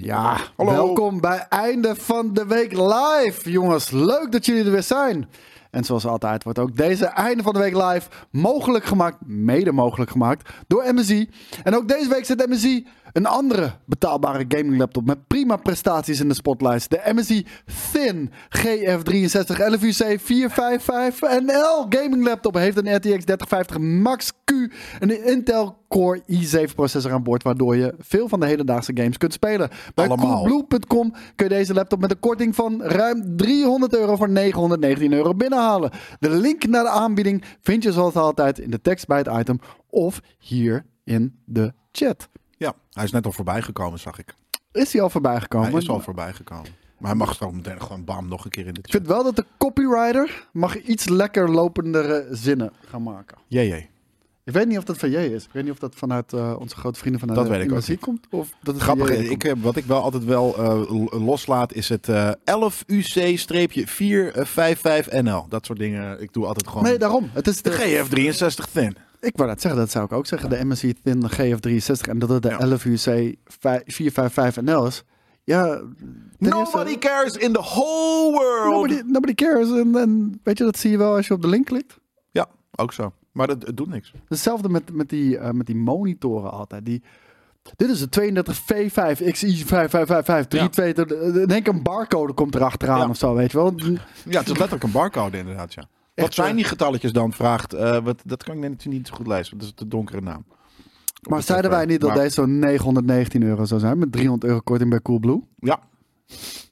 Ja, Hallo. welkom bij einde van de week live. Jongens, leuk dat jullie er weer zijn. En zoals altijd wordt ook deze einde van de week live mogelijk gemaakt, mede mogelijk gemaakt, door MSI. En ook deze week zet MSI een andere betaalbare gaming laptop met prima prestaties in de spotlights. De MSI Thin GF63 11UC 455NL gaming laptop heeft een RTX 3050 Max Q en een Intel Core i7 processor aan boord, waardoor je veel van de hedendaagse games kunt spelen. Bij. Coolblue.com kun je deze laptop met een korting van ruim 300 euro voor 919 euro binnenhalen. De link naar de aanbieding vind je zoals altijd in de tekst bij het item of hier in de chat. Ja, hij is net al voorbij gekomen, zag ik. Is hij al voorbij gekomen? Hij is al voorbij gekomen. Maar hij mag straks meteen gewoon bam nog een keer in de Ik chat. vind wel dat de copywriter mag iets lekker lopendere zinnen gaan maken. Jee, jee. Ik weet niet of dat van jij is. Ik weet niet of dat vanuit eh, onze grote vrienden van de Dat weet ik ook muziek niet. komt. Of dat het Grappig, ik, komt. wat ik wel altijd wel eh, loslaat is het eh 11UC-455NL. Dat soort dingen. Ik doe altijd gewoon Nee, daarom. Het is de de, GF63 Thin. ik wou dat zeggen, dat zou ik ook zeggen. De MSI Thin GF63 en dat het de Ja. 11UC 455NL is. Ja, Nobody eerste- cares in the whole world. nobody, nobody cares. En, en weet je, dat zie je wel als je op de link klikt. Ja, ook zo. Maar dat, het doet niks. Hetzelfde met, met, die, eh, met die monitoren altijd. Die, dit is de 32V5 XI5553. Denk een barcode komt erachteraan Ja. of zo, weet je wel. Ja, het is letterlijk een barcode inderdaad, ja. Wat zijn eh, die getalletjes dan, vraagt... eh, wat, dat kan ik net niet zo goed lezen, want dat is de donkere naam. Maar zeiden wij niet dat Maar- deze zo'n 919 euro zou zijn met 300 euro korting bij Coolblue? Ja,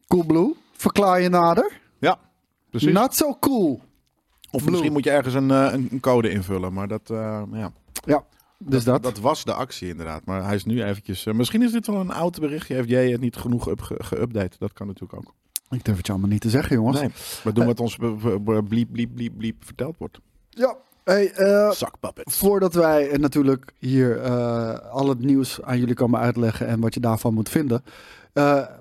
Coolblue, verklaar je nader. ja, precies. Not so cool. Of Blue. misschien moet je ergens een, eh, een, een code invullen, maar dat, eh, ja. Ja, dus dat. dat was de actie inderdaad. Maar hij is nu eventjes... eh, misschien is dit wel een oud berichtje. Heeft jij het niet genoeg geüpdate? Dat kan natuurlijk ook. Ik durf het je allemaal niet te zeggen, jongens. Nee, we doen wat ons bliep, bliep, bliep, bliep verteld wordt. Ja, hey, eh, voordat wij eh, natuurlijk hier eh, al het nieuws aan jullie komen uitleggen en wat je daarvan moet vinden,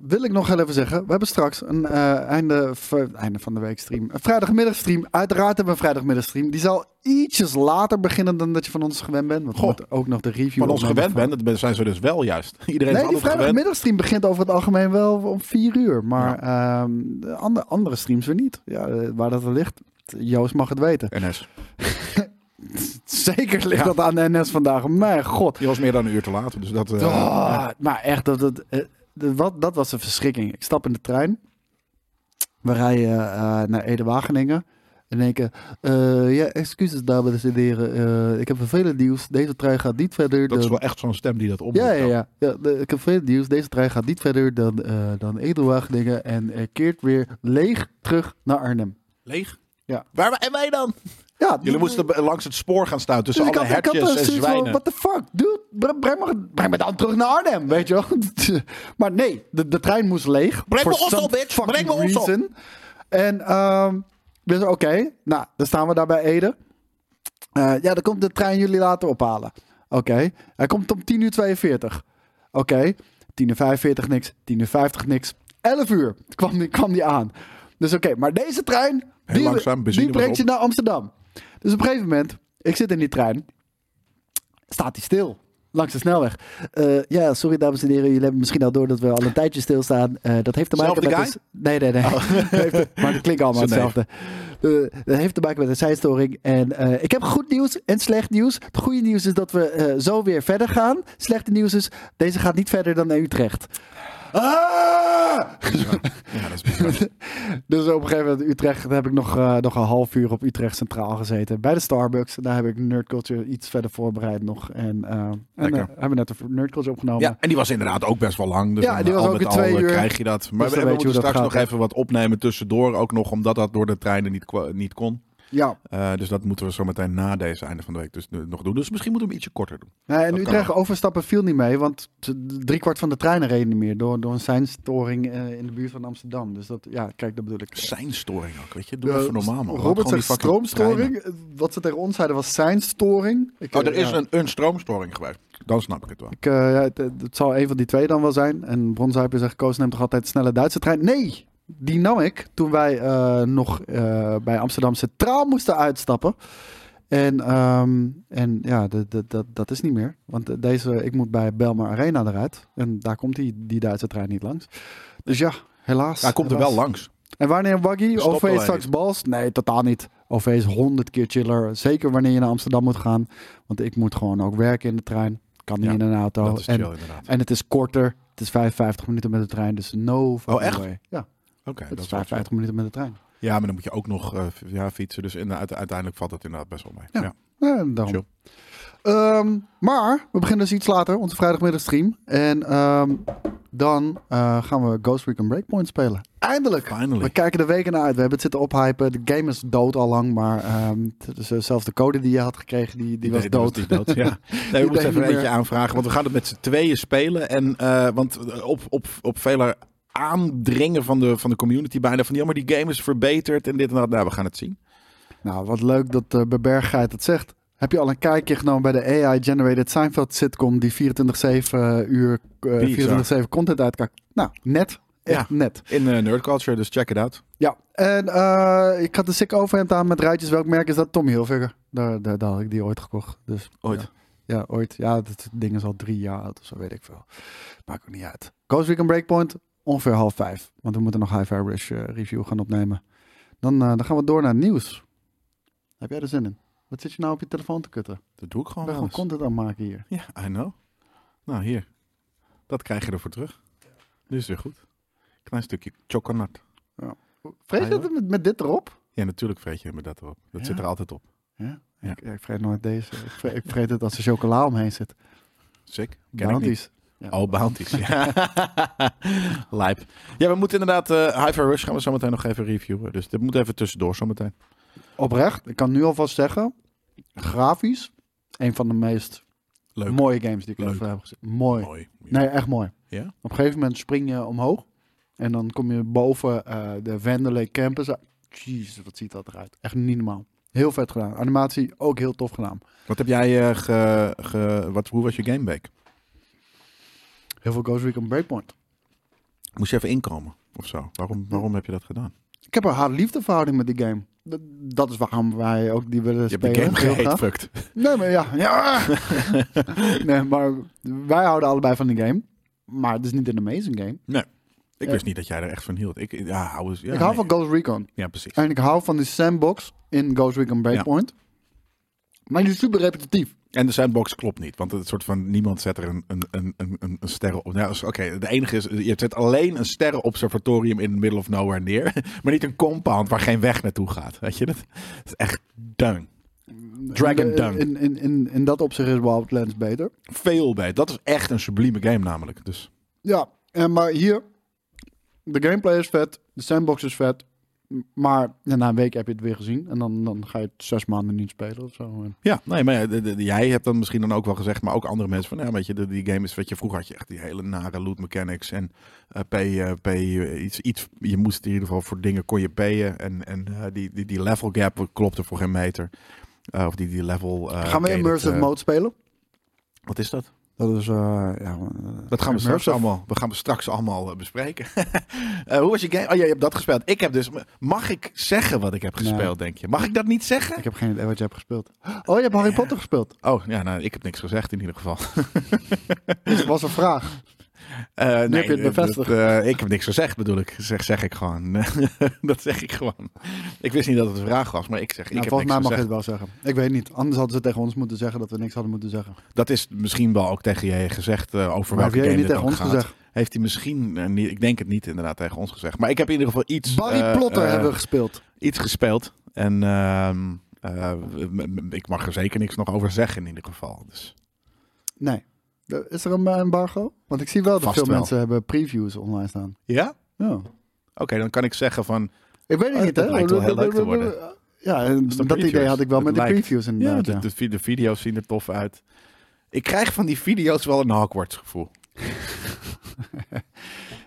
wil ik nog heel even zeggen, we hebben straks een einde, einde van de week stream, een vrijdagmiddagstream. Uiteraard hebben we een vrijdagmiddagstream. Die zal ietsjes later beginnen dan dat je van ons gewend bent, want Goh. ook nog de review Van ons gewend bent, dat zijn ze dus wel juist. Iedereen Nee, is die vrijdagmiddagstream begint over het algemeen wel om vier uur. Maar ehm, de andere, andere streams weer niet. Ja, waar dat er ligt, Joost mag het weten. NS. Zeker ligt Ja. dat aan de NS vandaag. Mijn god. Die was meer dan een uur te laat. Dus dat, eh, Ah, maar echt, dat, dat, eh, de- wat, dat was een verschrikking. Ik stap in de trein. We rijden eh, naar Ede-Wageningen. En denken, eh ja, excuses dames en heren. eh, ik heb vervelend nieuws. Deze trein gaat niet verder dat is wel echt zo'n stem die dat op. Ja, ja, ja. ja de, ik heb vervelend nieuws. Deze trein gaat niet verder dan, eh dan Ede-Wageningen. En eh, keert weer leeg terug naar Arnhem. Leeg? Ja. Waar en wij dan? Ja, Jullie moesten langs het spoor gaan staan tussen Dus ik alle had, hertjes er en zwijnen. what the fuck, dude, breng, me, breng me dan terug naar Arnhem, weet je wel. maar nee, de, de trein moest leeg. Breng me ons op, bitch. Breng me ons op. En ehm dus oké, nou, dan staan we daar bij Ede. Eh, ja, dan komt de trein jullie laten ophalen. Oké, hij komt om 10 uur 42. Oké, 10 uur 45 niks, 10 uur 50 niks. 11 uur kwam die, kwam die aan. Dus oké, maar deze trein, Heel die, langzaam, die brengt je naar Amsterdam. Dus op een gegeven moment, ik zit in die trein, staat hij stil. Langs de snelweg. Eh, ja, sorry dames en heren. Jullie hebben misschien al door dat we al een tijdje stilstaan. Eh dat heeft te maken Zelfde met... guy? Nee, nee, nee. Heeft- maar het klinkt allemaal hetzelfde. Eh, dat heeft te maken met een zijstoring. En ik heb goed nieuws en slecht nieuws. Het goede nieuws is dat we zo weer verder gaan. Slechte nieuws is, deze gaat niet verder dan naar Utrecht. Ah! Ja, dat is. Dus op een gegeven moment Utrecht heb ik nog, eh, nog een half uur op Utrecht Centraal gezeten. Bij de Starbucks. Daar heb ik Nerd Culture iets verder voorbereid nog. En, eh, en eh, hebben we net een Nerd Culture opgenomen. Ja, en die was inderdaad ook best wel lang. Dus Ja, die was al ook met in twee al, uur. krijg je dat. Maar dan we, dat straks nog gaat, even wat opnemen tussendoor. Ook nog omdat dat door de treinen niet, niet kon. Ja. Eh, dus dat moeten we zo meteen na deze einde van de week dus nu nog doen. Dus misschien moeten we hem ietsje korter doen. Nee, en Utrecht overstappen viel niet mee, want driekwart van de treinen reden niet meer door, door een seinstoring eh, in de buurt van Amsterdam. Dus dat, ja, kijk, dat bedoel ik. Zijn storing ook, weet je. Doe Eh, even normaal, man. Robert zegt stroomstoring. Eh, Wat ze tegen ons zeiden was seinstoring. Ik. Oh, er eh, is ja, een, een stroomstoring geweest. Dan snap ik het wel. ik, eh, ja, het, het zal een van die twee dan wel zijn. En Bronzuiper zegt, Koos neemt toch altijd snelle Duitse trein? Nee, die nam ik toen wij eh, nog eh, bij Amsterdam Centraal moesten uitstappen. En, ehm, en ja, de, de, dat, dat is niet meer. Want eh, deze, ik moet bij Belmar Arena eruit. En daar komt die, die Duitse trein niet langs. Dus ja, helaas. Hij komt er wel langs. En wanneer Waggy? OV alleen straks bals? Nee, totaal niet. OV is honderd keer chiller. Zeker wanneer je naar Amsterdam moet gaan. Want ik moet gewoon ook werken in de trein. Kan niet Ja, in een auto. Dat is en, inderdaad. en het is korter. Het is 55 minuten met de trein. Dus no Oh, echt? way. Ja, Oké, het dat is is wel 55 minuten met de trein. Ja, maar dan moet je ook nog eh, ja, fietsen. Dus in, uite- uiteindelijk valt het inderdaad best wel mee. Ja. Ja. Ja, daarom. Ehm, maar we beginnen dus iets later, onze vrijdagmiddagstream. En ehm, dan eh, gaan we Ghost Recon Breakpoint spelen. Eindelijk! Finally. We kijken de weken naar uit. We hebben het zitten ophypen. De game is dood al lang, maar zelfs de code die je had gekregen, die, die was dood. die dood. Ja. Nee, we moeten even eentje meer. aanvragen, want we gaan het met z'n tweeën spelen. En, want op, op, op vele aandringen van de, van de community bijna van, ja, maar die game is verbeterd en dit en dat. Nou, we gaan het zien. Nou, wat leuk dat uh, Bebergheid het zegt. Heb je al een kijkje genomen bij de AI-generated Seinfeld sitcom die 24-7 uur, eh 24-7 content uitkakt? Nou, net. Echt net. In uh, Nerd Culture, dus check it out. Ja, en uh, ik had de sick overhemd aan met rijtjes. Welk merk is dat? Tommy Hilfiger. Daar, daar, daar had ik die ooit gekocht. Dus, ooit? Ja, ja, ooit. Ja, dat ding is al drie jaar oud of zo, weet ik veel. Maakt ook niet uit. Ghost Recon Breakpoint, ongeveer half vijf. Want we moeten nog High Rush uh, review gaan opnemen. Dan, uh, dan gaan we door naar het nieuws. Heb jij er zin in? Wat zit je nou op je telefoon te kutten? Dat doe ik gewoon Ik ben gewoon content aan maken hier. Ja, I know. Nou, hier. Dat krijg je ervoor terug. Dit is weer goed. Klein stukje choconat. Ja. Vreet je het met, met, dit erop? Ja, natuurlijk vreet je met dat erop. Dat ja? zit er altijd op. Ja? ja. Ik, ik vreet nooit deze. Ik vreet, ik vreet het als er chocola omheen zit. Sick. Bounties. Ja. Oh, bounties. Ja. Lijp. Ja, we moeten inderdaad... Uh, Hyper Rush gaan we zo meteen nog even reviewen. Dus dit moet even tussendoor zometeen. Oprecht, ik kan nu alvast zeggen... Grafisch, een van de meest Leuk. mooie games die ik Leuk. even heb gezien. Mooi. mooi. Nee, echt mooi. Ja? Op een gegeven moment spring je omhoog. En dan kom je boven uh, de Vanderlei Campus. Jezus, wat ziet dat eruit. Echt niet normaal. Heel vet gedaan. Animatie ook heel tof gedaan. Wat heb jij uh, ge, ge, wat, hoe was je gameweek? Heel veel Ghost Recon Breakpoint. Moest je even inkomen of zo? Waarom, waarom heb je dat gedaan? Ik heb een haat-liefde verhouding met die game. Dat, dat, is waarom wij ook die willen je spelen. Je hebt de game gehatefucked. Nee, maar ja. ja. nee, maar wij houden allebei van die game. Maar het is niet een amazing game. Nee. Ik wist niet dat jij er echt van hield. Ik, ja, hou eens, ja, ik hou nee. van Ghost Recon. Ja, precies. En ik hou van die sandbox in Ghost Recon Breakpoint. Ja. Maar die is super repetitief. En de sandbox klopt niet, want het soort van niemand zet er een, een, een, een, een sterren op. Nou, Oké, okay, de enige is, je zet alleen een sterrenobservatorium in the middle of nowhere neer, maar niet een compound waar geen weg naartoe gaat. Weet je dat? Dat is echt dung. Dragon dung. In, in, in, in dat opzicht is Wildlands beter. Veel beter. Dat is echt een sublieme game namelijk. Dus. Ja, en maar hier, de gameplay is vet, de sandbox is vet. Maar na een week heb je het weer gezien. En dan, dan ga je het zes maanden niet spelen of zo. Ja, nee, maar de, de, de, jij hebt dan misschien dan ook wel gezegd, maar ook andere mensen van, ja, weet je, de, die game is, weet je, vroeger had je echt die hele nare loot mechanics en uh, pay, uh, pay uh, iets, iets, je moest in ieder geval voor dingen kon je payen en, en die, die, die level gap klopte voor geen meter. Of die, die level. Gaan we immersive mode spelen? Wat is dat? Dat is, uh, ja, dat gaan we straks allemaal, we gaan we straks allemaal bespreken. uh, hoe was je game? Oh, ja, je hebt dat gespeeld. Ik heb dus, mag ik zeggen wat ik heb gespeeld, nee. denk je? Mag ik dat niet zeggen? Ik heb geen idee wat je hebt gespeeld. Oh, je hebt Harry Potter gespeeld? Oh, ja, nou, ik heb niks gezegd in ieder geval. dus het was een vraag. Uh, nee, heb je het bevestigd. Dat, uh, ik heb niks gezegd, bedoel ik. Zeg, zeg ik gewoon. dat zeg ik gewoon. Ik wist niet dat het een vraag was, maar ik zeg. Nou, ik volgens mij mag je het wel zeggen. Ik weet niet. Anders hadden ze tegen ons moeten zeggen dat we niks hadden moeten zeggen. Dat is misschien wel ook tegen je gezegd uh, over maar welke heb game niet dit tegen ons gaat. gezegd? Heeft hij misschien, niet, ik denk het niet inderdaad tegen ons gezegd. Maar ik heb in ieder geval iets... Barry Plotter hebben we gespeeld. Iets gespeeld. En ehm, ik mag er zeker niks nog over zeggen in ieder geval. Dus. Nee. Is er een embargo? Want ik zie wel dat Vast veel wel. mensen hebben previews online staan. Ja? Ja. Oké, okay, dan kan ik zeggen van... Ik weet het oh, niet, dat hè? lijkt wel heel leuk te worden. Ja, dat, idee had ik wel het met lijkt. de previews inderdaad. Ja, de, de, de, video's zien er tof uit. Ik krijg van die video's wel een Hogwarts gevoel.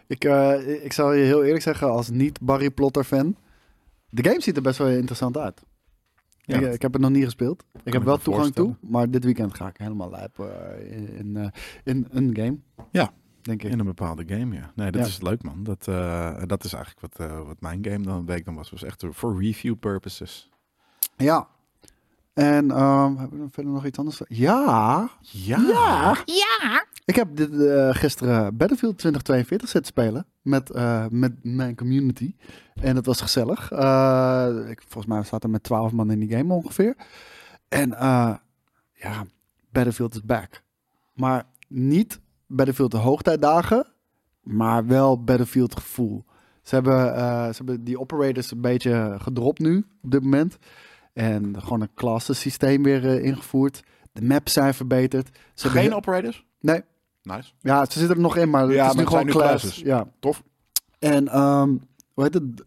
ik, uh, ik zal je heel eerlijk zeggen, als niet Barry Plotter fan, de game ziet er best wel interessant uit. Ja, ik, ik, heb het nog niet gespeeld. Ik heb wel toegang toe, maar dit weekend ga ik helemaal lijpen uh, in, uh, in een game. Ja, denk ik. In een bepaalde game, ja. Nee, dat Ja. is leuk, man. Dat, eh, dat is eigenlijk wat, eh, wat mijn game dan week dan was. Was echt voor review purposes. Ja. En ehm, hebben we verder nog iets anders? Ja. Ja. Ja. Ik heb dit, eh, gisteren Battlefield 2042 zitten spelen met, eh, met mijn community. En het was gezellig. Eh, ik, volgens mij staat er met 12 man in die game ongeveer. En eh, ja, Battlefield is back. Maar niet Battlefield de hoogtijdagen, maar wel Battlefield gevoel. Ze hebben, eh, ze hebben die operators een beetje gedropt nu, op dit moment. En gewoon een klassensysteem weer eh, ingevoerd. De maps zijn verbeterd. Ze Geen operators? Nee, Nice. ja, ze zitten er nog in, maar Ja, het is maar nu gewoon nu classes. Ja. Tof. En ehm, hoe heet het?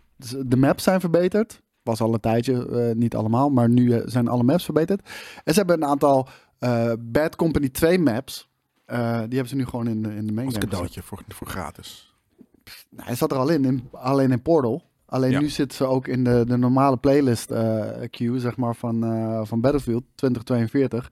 De maps zijn verbeterd. Was al een tijdje, eh, niet allemaal, maar nu eh, zijn alle maps verbeterd. En ze hebben een aantal Bad Company 2 maps. die hebben ze nu gewoon in de, in de main Als cadeautje voor, voor gratis. Nou, hij zat er al in, in alleen in Portal. Alleen Ja. nu zit ze ook in de, de normale playlist eh, queue, zeg maar, van, eh, van Battlefield 2042.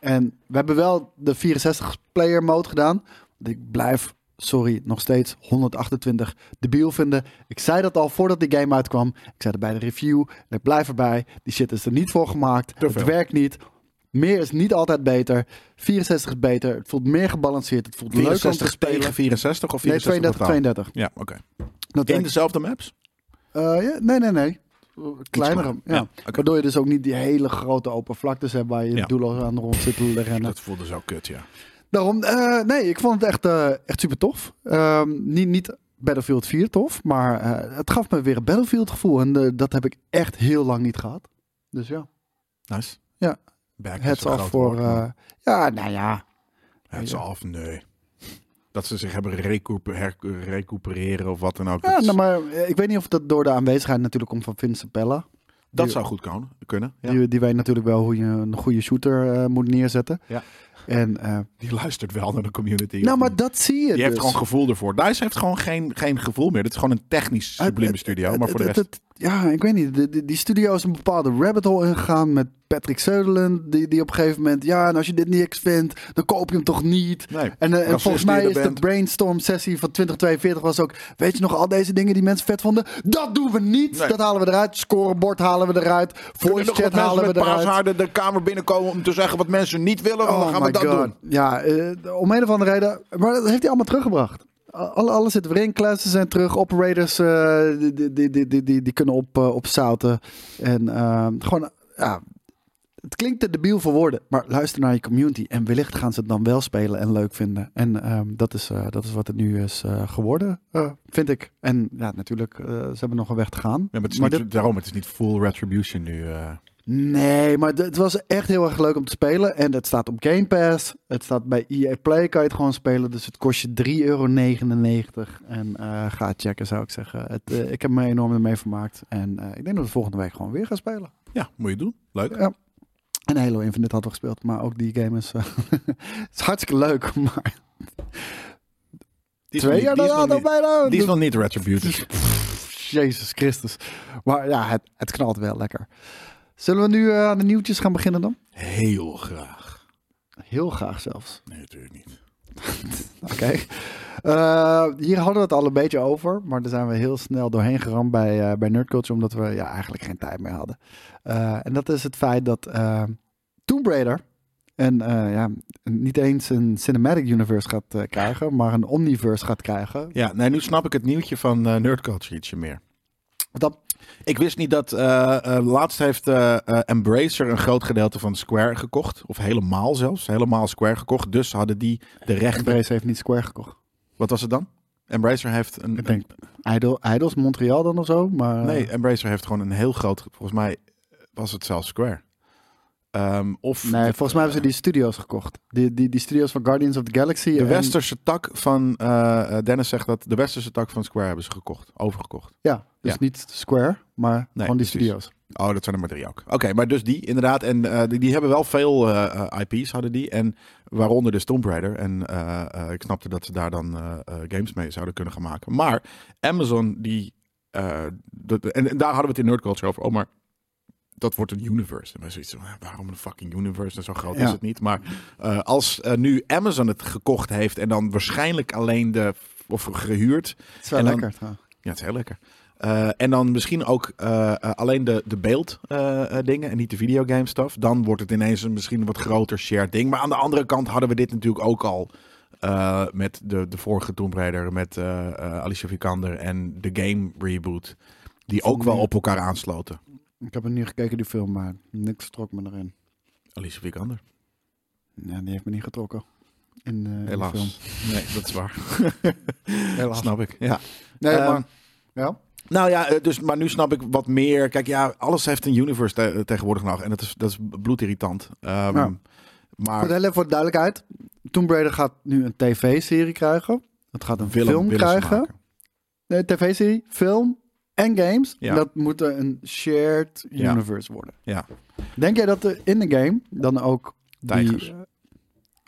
En we hebben wel de 64-player mode gedaan. Want ik blijf, sorry, nog steeds 128 debiel vinden. Ik zei dat al voordat die game uitkwam. Ik zei het bij de review. En ik blijf erbij. Die shit is er niet voor gemaakt. Het werkt niet. Meer is niet altijd beter. 64 is beter. Het voelt meer gebalanceerd. Het voelt leuk om te 64 spelen. tegen 64 of Nee, 64 32, totaal? 32. Ja, oké. In dezelfde maps? Eh, ja, nee, nee, nee. Kleinere. kleiner. Ja. Waardoor je dus ook niet die hele grote open vlaktes hebt waar je Ja. doelloos aan de rond zit te rennen. Dat voelde zo kut, ja. Daarom, eh, nee, ik vond het echt, eh, echt super tof. Ehm, niet, niet Battlefield 4 tof, maar het gaf me weer een Battlefield gevoel. En dat heb ik echt heel lang niet gehad. Dus ja, Nice. Ja. Back heads groot voor... ja, nou ja. Heads off, nee. Dat ze zich hebben recuper- recupereren of wat dan ook. ja nou, maar eh, ik weet niet of dat door de aanwezigheid natuurlijk komt van Vincent Pella. dat die- zou goed kunnen. kunnen ja. Die, die weet natuurlijk wel hoe je een goede shooter eh, moet neerzetten. Ja. En, eh, Die luistert wel naar de community. nou, maar dat zie je Die heeft dus. gewoon gevoel ervoor. Dice heeft gewoon geen, geen gevoel meer. Dit is gewoon een technisch sublieme Het- studio. het- Maar voor de het- rest... het- ja, ik weet niet. Die studio is een bepaalde rabbit hole ingegaan met Patrick Sutherland. Die, die op een gegeven moment, ja, en als je dit niks vindt, dan koop je hem toch niet. Nee. En, eh, en volgens mij is de brainstorm sessie van 2042 was ook, weet je nog, al deze dingen die mensen vet vonden, dat doen we niet. Nee. Dat halen we eruit. Scorebord halen we eruit. Voice chat halen we eruit. paashaarden de kamer binnenkomen om te zeggen wat mensen niet willen? Want dan gaan we dat God. doen. Ja, eh, om een of andere reden. Maar dat heeft hij allemaal teruggebracht. Alle, alles zit weer in. Classes zijn terug. Operators eh, die, die, die, die, die, kunnen op, eh, opzouten. En eh, gewoon, ja. Het klinkt te debiel voor woorden, maar luister naar je community. En wellicht gaan ze het dan wel spelen en leuk vinden. En ehm, dat, is, eh, dat is wat het nu is eh, geworden, eh, vind ik. En ja, natuurlijk, eh, ze hebben nog een weg te gaan. Ja, maar het is Maar niet, dit- daarom, het is niet full retribution nu. Nee, maar het was echt heel erg leuk om te spelen. En het staat op Game Pass. Het staat bij EA Play, kan je het gewoon spelen. Dus het kost je 3,99 euro. En eh, ga checken, zou ik zeggen. Het, eh, ik heb me enorm ermee vermaakt. En eh, ik denk dat we volgende week gewoon weer gaan spelen. ja, moet je doen. Leuk. Ja. En Halo Infinite hadden we gespeeld. Maar ook die game is, is hartstikke leuk. Maar Die twee jaar daarna nog bijna. Die is nog niet retributed. Jezus Christus. Maar ja, het, het knalt wel lekker. Zullen we nu eh, aan de nieuwtjes gaan beginnen dan? Heel graag. Heel graag zelfs. Nee, natuurlijk niet. Oké. Eh, hier hadden we het al een beetje over, maar daar zijn we heel snel doorheen geramd bij, eh bij Nerdculture, omdat we ja, eigenlijk geen tijd meer hadden. En dat is het feit dat Tomb Raider en, eh, ja, niet eens een cinematic universe gaat krijgen, maar een omniverse gaat krijgen. Ja, nee, nu snap ik het nieuwtje van Nerdculture ietsje meer. Dat, Ik wist niet dat. eh, eh, laatst heeft eh, Embracer een groot gedeelte van Square gekocht. Of helemaal zelfs. Helemaal Square gekocht. Dus hadden die de rechten. Embrace heeft niet Square gekocht. Wat was het dan? Embracer heeft een. Ik denk Idol, Idols Montreal dan of zo, maar... nee, Embracer heeft gewoon een heel groot. Volgens mij was het zelfs Square. Ehm, of nee, de, volgens mij hebben ze die studio's gekocht. Die, die, die studio's van Guardians of the Galaxy. de en- westerse tak van. eh, eh, Dennis zegt dat de westerse tak van Square hebben ze gekocht. Overgekocht. Ja, dus Ja. niet Square, maar gewoon die precies. studio's. Oh, dat zijn er maar drie ook. Oké, maar dus die inderdaad. En eh, die, die hebben wel veel IP's hadden die. En waaronder dus Tomb Raider. En ik snapte dat ze daar dan games mee zouden kunnen gaan maken. Maar Amazon die... dat- en, en daar hadden we het in Nerd Culture over. Oh, maar dat wordt een universe. En zoiets van, waarom een fucking universe? En zo groot Ja. is het niet. Maar eh, als eh, nu Amazon het gekocht heeft... en dan waarschijnlijk alleen de... of gehuurd... Het is wel En dan- lekker. trouwens. ja, het is heel lekker. Eh, en dan misschien ook alleen de, de beeld eh, eh, dingen en niet de videogame stuff. Dan wordt het ineens een misschien wat groter shared ding. Maar aan de andere kant hadden we dit natuurlijk ook al met de, de vorige Tomb Raider, met Alicia Vikander en de game reboot. Die ook wel op elkaar aansloten. Ik heb er niet gekeken, die film, maar niks trok me erin. Alicia Vikander. Ja, die heeft me niet getrokken. In, in de Helaas. film. Nee, dat is waar. Helaas. Snap ik. Ja. Nee, Eh, maar... Ja? Nou ja, eh, dus, maar nu snap ik wat meer. Kijk, ja, alles heeft een universe te- tegenwoordig nog. En dat is, dat is bloedirritant. Ehm, Ja. Maar Goed, heel even voor de duidelijkheid. Tomb Raider gaat nu een tv-serie krijgen. Het gaat een film ze krijgen. Nee, tv-serie, film en games. Ja. Dat moet een shared Ja. universe worden. Ja. Denk jij dat er in de game dan ook Tijgers. die... eh,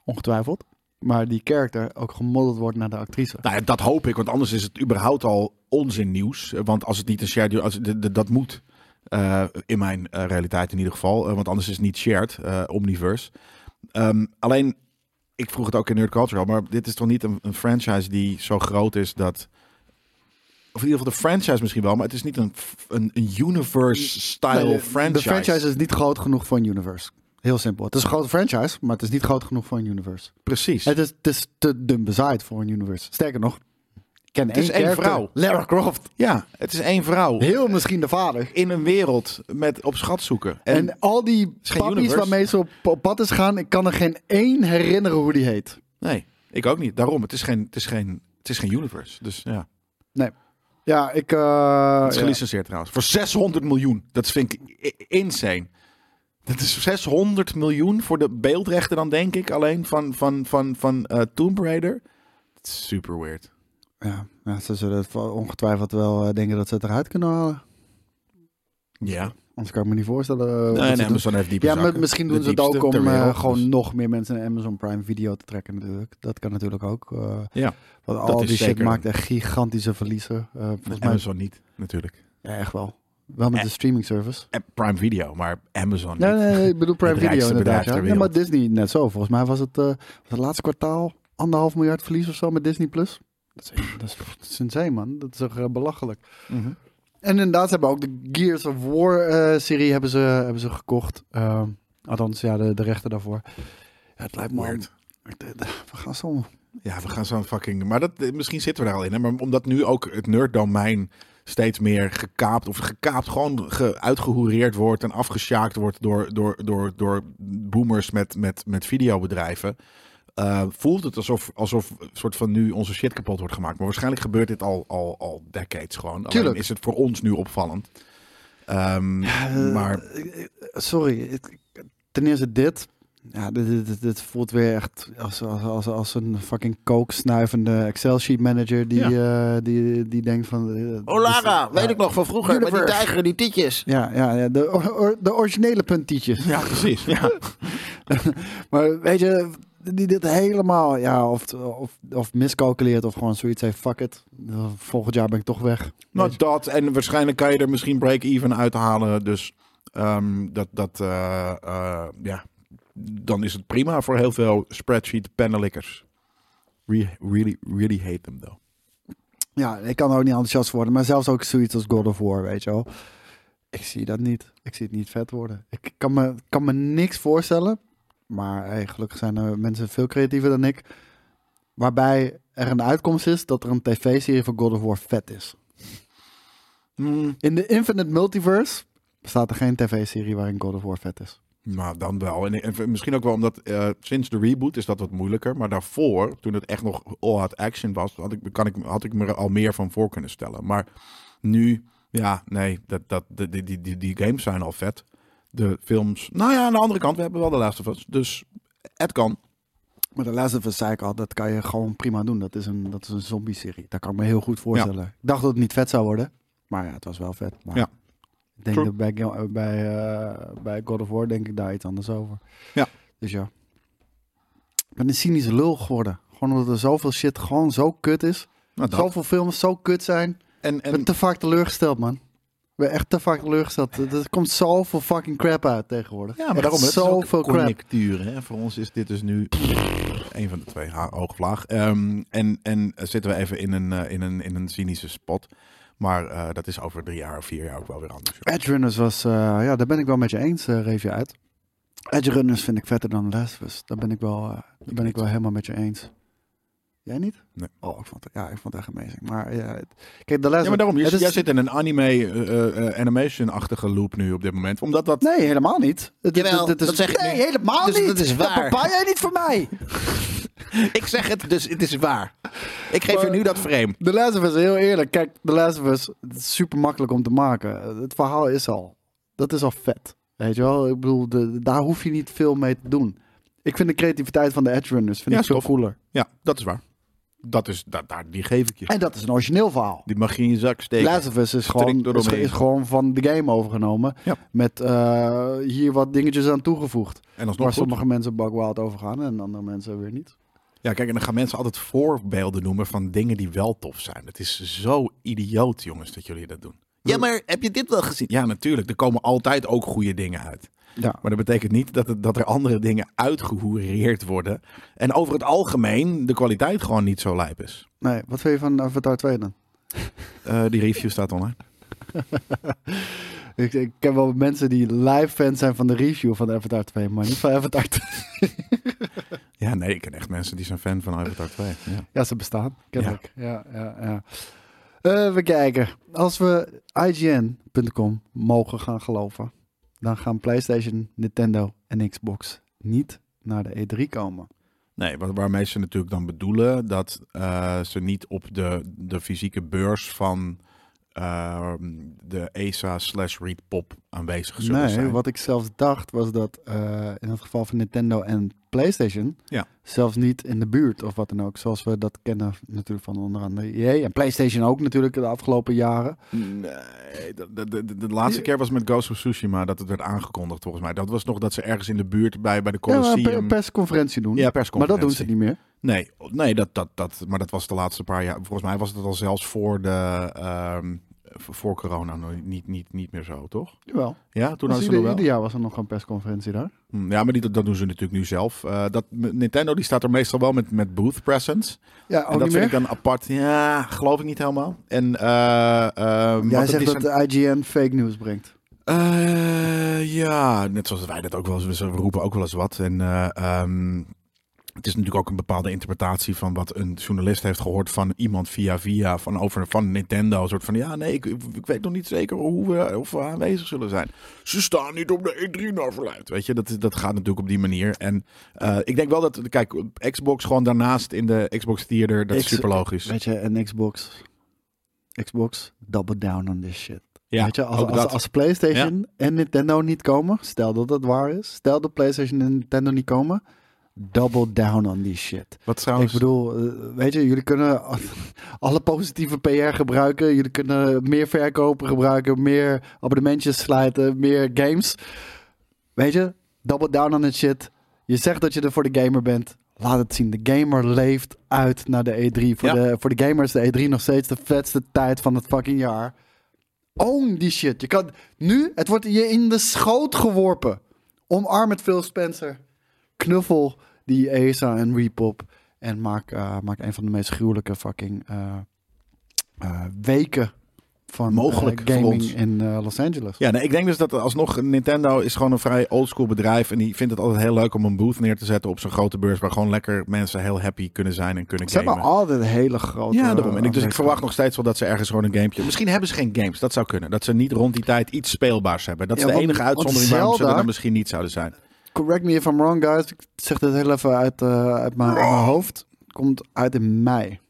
ongetwijfeld. Maar die character ook gemodeld wordt naar de actrice. Nou ja, dat hoop ik, want anders is het überhaupt al onzin nieuws. Want als het niet een shared, als, dat moet eh, in mijn eh, realiteit in ieder geval, want anders is het niet shared, omniverse. Ehm, alleen, ik vroeg het ook in Nerd Cultural, maar dit is toch niet een, een franchise die zo groot is dat, of in ieder geval de franchise misschien wel, maar het is niet een, een, een universe-style Nee, franchise. De franchise is niet groot genoeg voor een universe. Heel simpel. Het is een grote franchise, maar het is niet groot genoeg voor een universe. Precies. Het is, het is te dun bezaaid voor een universe. Sterker nog, ken Het is één één character, vrouw. Lara Croft. ja, het is één vrouw Heel misschien de vader. in een wereld met op schat zoeken. En, al die is pappies waarmee ze op, op pad is gaan, ik kan er geen één herinneren hoe die heet. Nee, ik ook niet. Daarom, het is geen, het is geen, het is geen universe. Dus ja, Ja, ik... eh, het is ja. gelicenseerd trouwens. Voor 600 miljoen. Dat vind ik insane. Dat is 600 miljoen voor de beeldrechten dan denk ik alleen van, van, van, van eh, Tomb Raider. Het is super weird. Ja, ja, ze zullen ongetwijfeld wel eh, denken dat ze het eruit kunnen halen. Ja. Anders kan ik me niet voorstellen. eh, Nee. Amazon heeft diepe Ja, maar misschien De doen ze het ook om eh, gewoon dus- nog meer mensen naar Amazon Prime Video te trekken natuurlijk. Dat kan natuurlijk ook. eh, Ja, want dat al die shit maakt echt gigantische verliezen. Eh, volgens mij, Amazon niet, natuurlijk. ja, echt wel. Wel met de streaming service. En Prime Video, maar Amazon Nee, niet. nee, nee, ik bedoel Prime Video inderdaad. Ja. maar. Disney net zo. Volgens mij was het, was het laatste kwartaal anderhalf miljard verlies of zo met Disney Plus. Dat is, dat is, dat is insane, man. Dat is toch eh, belachelijk. Mhm. En inderdaad, ze hebben ook de Gears of War eh, serie hebben ze, hebben ze gekocht. Ehm, althans, ja, de, de rechten daarvoor. Ja, het lijkt me... Weird. We gaan zo... Ja, we gaan zo'n fucking. Maar dat, misschien zitten we daar al in. Hè? Maar omdat nu ook het nerddomein steeds meer gekaapt of gekaapt, gewoon ge, uitgehoereerd wordt en afgesjaakt wordt door, door, door, door boomers met, met, met videobedrijven. Eh, voelt het alsof, alsof een soort van nu onze shit kapot wordt gemaakt. Maar waarschijnlijk gebeurt dit al, al, al decades gewoon. Alleen Tuurlijk. is het voor ons nu opvallend. Ehm, maar Eh, sorry, ten eerste dit. Ja, dit, dit, dit- dit voelt weer echt als, als, als, als een fucking kooksnuivende Excel-sheet manager die, eh, die, die denkt van... eh, Oh Lara, dit is- weet ik nog van vroeger. Met die Universe. tijger en die tietjes. Ja, ja, ja de, or- de originele puntjes. Ja, precies. Ja. Maar weet je, die dit helemaal, ja, of, of, of miscalculeert of gewoon zoiets heeft, fuck it. Volgend jaar ben ik toch weg. Nou, dat. En waarschijnlijk kan je er misschien break-even uithalen. Dus ehm, dat, dat eh, eh, ja, dan is het prima voor heel veel spreadsheet pennenlikkers. Re- really, really hate them though. Ja, ik kan er ook niet enthousiast worden. Maar zelfs ook zoiets als God of War, weet je wel. Ik zie dat niet. Ik zie het niet vet worden. Ik kan me, kan me niks voorstellen. Maar hey, gelukkig zijn er mensen veel creatiever dan ik. Waarbij er een uitkomst is dat er een tv-serie van God of War vet is. Hmm, In de Infinite Multiverse bestaat er geen tv-serie waarin God of War vet is. nou, dan wel. En, en misschien ook wel omdat eh, sinds de reboot is dat wat moeilijker. Maar daarvoor, toen het echt nog all-out action was, had ik, kan ik, had ik me er al meer van voor kunnen stellen. Maar nu, ja, nee, dat, dat, die, die, die games zijn al vet. De films, nou ja, aan de andere kant, we hebben wel de Last of Us. Dus het kan. Maar de Last of Us zei ik al, dat kan je gewoon prima doen. Dat is een, dat is een zombie-serie. Dat kan ik me heel goed voorstellen. Ik dacht dat het niet vet zou worden. Maar ja, het was wel vet. Maar Ja. Ik denk True. dat bij, bij, eh, bij God of War denk ik daar iets anders over. Ja. Dus ja. Ik ben een cynische lul geworden. Gewoon omdat er zoveel shit gewoon zo kut is. Nou. Zoveel films zo kut zijn. En, Ik ben en te vaak teleurgesteld, man. Ben echt te vaak teleurgesteld. Er komt zoveel fucking crap uit tegenwoordig. ja, maar Echt daarom ook zoveel crap. conjectuur. Hè? Voor ons is dit dus nu een van de twee, ha- hoog of laag. Ehm, en, en zitten we even in een, eh, in een, in een cynische spot. Maar eh, dat is over drie jaar of vier jaar ook wel weer anders. Edge Runners was, eh, ja, daar ben ik wel met je eens, eh Reef je uit. Edge Runners vind ik vetter dan Last. Daar ben ik wel, eh, daar ben ik wel helemaal met je eens. Jij niet? Nee. Oh, ik vond het, ja, ik vond het echt amazing. Maar ja, het- kijk, The Last Ja, maar daarom, je, het is- jij zit in een anime eh, eh, animation-achtige loop nu op dit moment. Omdat dat... Nee, helemaal niet. Het, Jawel, het- het is, dat zeg ik Nee, nu. helemaal Dus niet. dat is waar. Dat jij niet voor mij. Ik zeg het, dus het is waar. Ik geef je nu dat frame. The Last of Us, heel eerlijk. Kijk, The Last of Us, het is super makkelijk om te maken. Het verhaal is al, dat is al vet. Weet je wel? Ik bedoel, de, daar hoef je niet veel mee te doen. Ik vind de creativiteit van de Edge Runners vind Ja, ik veel cooler. Ja, dat is waar. Dat is, dat, daar, die geef ik je. En dat is een origineel verhaal. Die mag je in je zak steken. Last of Us is gewoon, is, is gewoon van de game overgenomen. Ja. Met eh, hier wat dingetjes aan toegevoegd. En alsnog Waar goed. sommige mensen bug wild over gaan en andere mensen weer niet. Ja, kijk, en dan gaan mensen altijd voorbeelden noemen van dingen die wel tof zijn. Het is zo idioot, jongens, dat jullie dat doen. Ja, maar heb je dit wel gezien? Ja, natuurlijk. Er komen altijd ook goede dingen uit. Ja. Maar dat betekent niet dat, het, dat er andere dingen uitgehoereerd worden. En over het algemeen de kwaliteit gewoon niet zo lijp is. Nee, wat vind je van Avatar 2 dan? Eh, die review staat online. Ik, ik ken wel mensen die live fan zijn van de review van Avatar 2, maar niet van Avatar 2. Ja, nee, ik ken echt mensen die zijn fan van Avatar 2. Ja. Ja, ze bestaan, kennelijk. Ja. Ja, ja, Eh, we kijken. Als we IGN.com mogen gaan geloven, dan gaan PlayStation, Nintendo en Xbox niet naar de E3 komen. Nee, waar- waarmee ze natuurlijk dan bedoelen dat eh, ze niet op de, de fysieke beurs van ehm, de ESA slash Readpop aanwezig zullen Nee, zijn. wat ik zelfs dacht was dat eh, in het geval van Nintendo en PlayStation Ja. zelfs niet in de buurt of wat dan ook. Zoals we dat kennen natuurlijk van onder andere EA en PlayStation ook natuurlijk de afgelopen jaren. Nee, de, de, de, de laatste keer was met Ghost of Tsushima dat het werd aangekondigd volgens mij. Dat was nog dat ze ergens in de buurt bij, bij de Ja, maar een Colosseum... per- persconferentie doen. Ja, maar persconferentie. dat doen ze niet meer. Nee, nee dat, dat, dat, maar dat was de laatste paar jaar. Volgens mij was het al zelfs voor de... ehm, voor corona niet, niet, niet meer zo, toch? Jawel. Ja, toen Dus hadden ze ieder, wel. ieder jaar was er nog een persconferentie daar. Hm, Ja, maar die, dat doen ze natuurlijk nu zelf. Eh, dat, Nintendo die staat er meestal wel met, met booth presence. Ja, en ook dat niet vind meer. ik dan apart. Ja, geloof ik niet helemaal. En, eh ehm, Jij zegt dat de IGN fake news brengt. Ja, net zoals wij dat ook wel eens, we roepen ook wel eens wat. En ehm, het is natuurlijk ook een bepaalde interpretatie van wat een journalist heeft gehoord van iemand via via van over van Nintendo. Een soort van ja, nee, ik, ik weet nog niet zeker hoe we, of we aanwezig zullen zijn. Ze staan niet op de E3 naar verluid. Weet je, dat, dat gaat natuurlijk op die manier. En eh, ik denk wel dat, kijk, Xbox gewoon daarnaast in de Xbox Theater, dat is super logisch. Weet je, en Xbox. Xbox, double down on this shit. Ja, Weet je, als, als PlayStation en Nintendo niet komen, stel dat dat waar is, stel dat PlayStation en Nintendo niet komen, double down on die shit. Wat trouwens, Ik bedoel, eh, weet je, jullie kunnen alle positieve PR gebruiken, jullie kunnen meer verkopen gebruiken, meer abonnementjes sluiten, meer games. Weet je, double down on that shit. Je zegt dat je er voor de gamer bent. Laat het zien. De gamer leeft uit naar de E3. Voor, Ja. de, voor de gamers is de E3 nog steeds de vetste tijd van het fucking jaar. Own die shit. Je kan nu, het wordt je in de schoot geworpen. Omarm het Phil Spencer. Knuffel die ESA en Repop. En maak, eh, maak een van de meest gruwelijke fucking eh, eh, weken van Mogelijk gaming in Los Angeles. Ja, nee, ik denk dus dat alsnog Nintendo is gewoon een vrij oldschool bedrijf. En die vindt het altijd heel leuk om een booth neer te zetten op zo'n grote beurs. Waar gewoon lekker mensen heel happy kunnen zijn en kunnen Ze hebben gamen. altijd hele grote... Ja, daarom. En ik, dus ik verwacht nog steeds wel dat ze ergens gewoon een gamepje... Misschien hebben ze geen games, dat zou kunnen. Dat ze niet rond die tijd iets speelbaars hebben. Dat is Ja, de enige uitzondering waarom ze er dan misschien niet zouden zijn. Correct me if I'm wrong, guys. Ik zeg dit heel even uit, eh, uit, mijn, uit mijn hoofd. Komt uit in mei.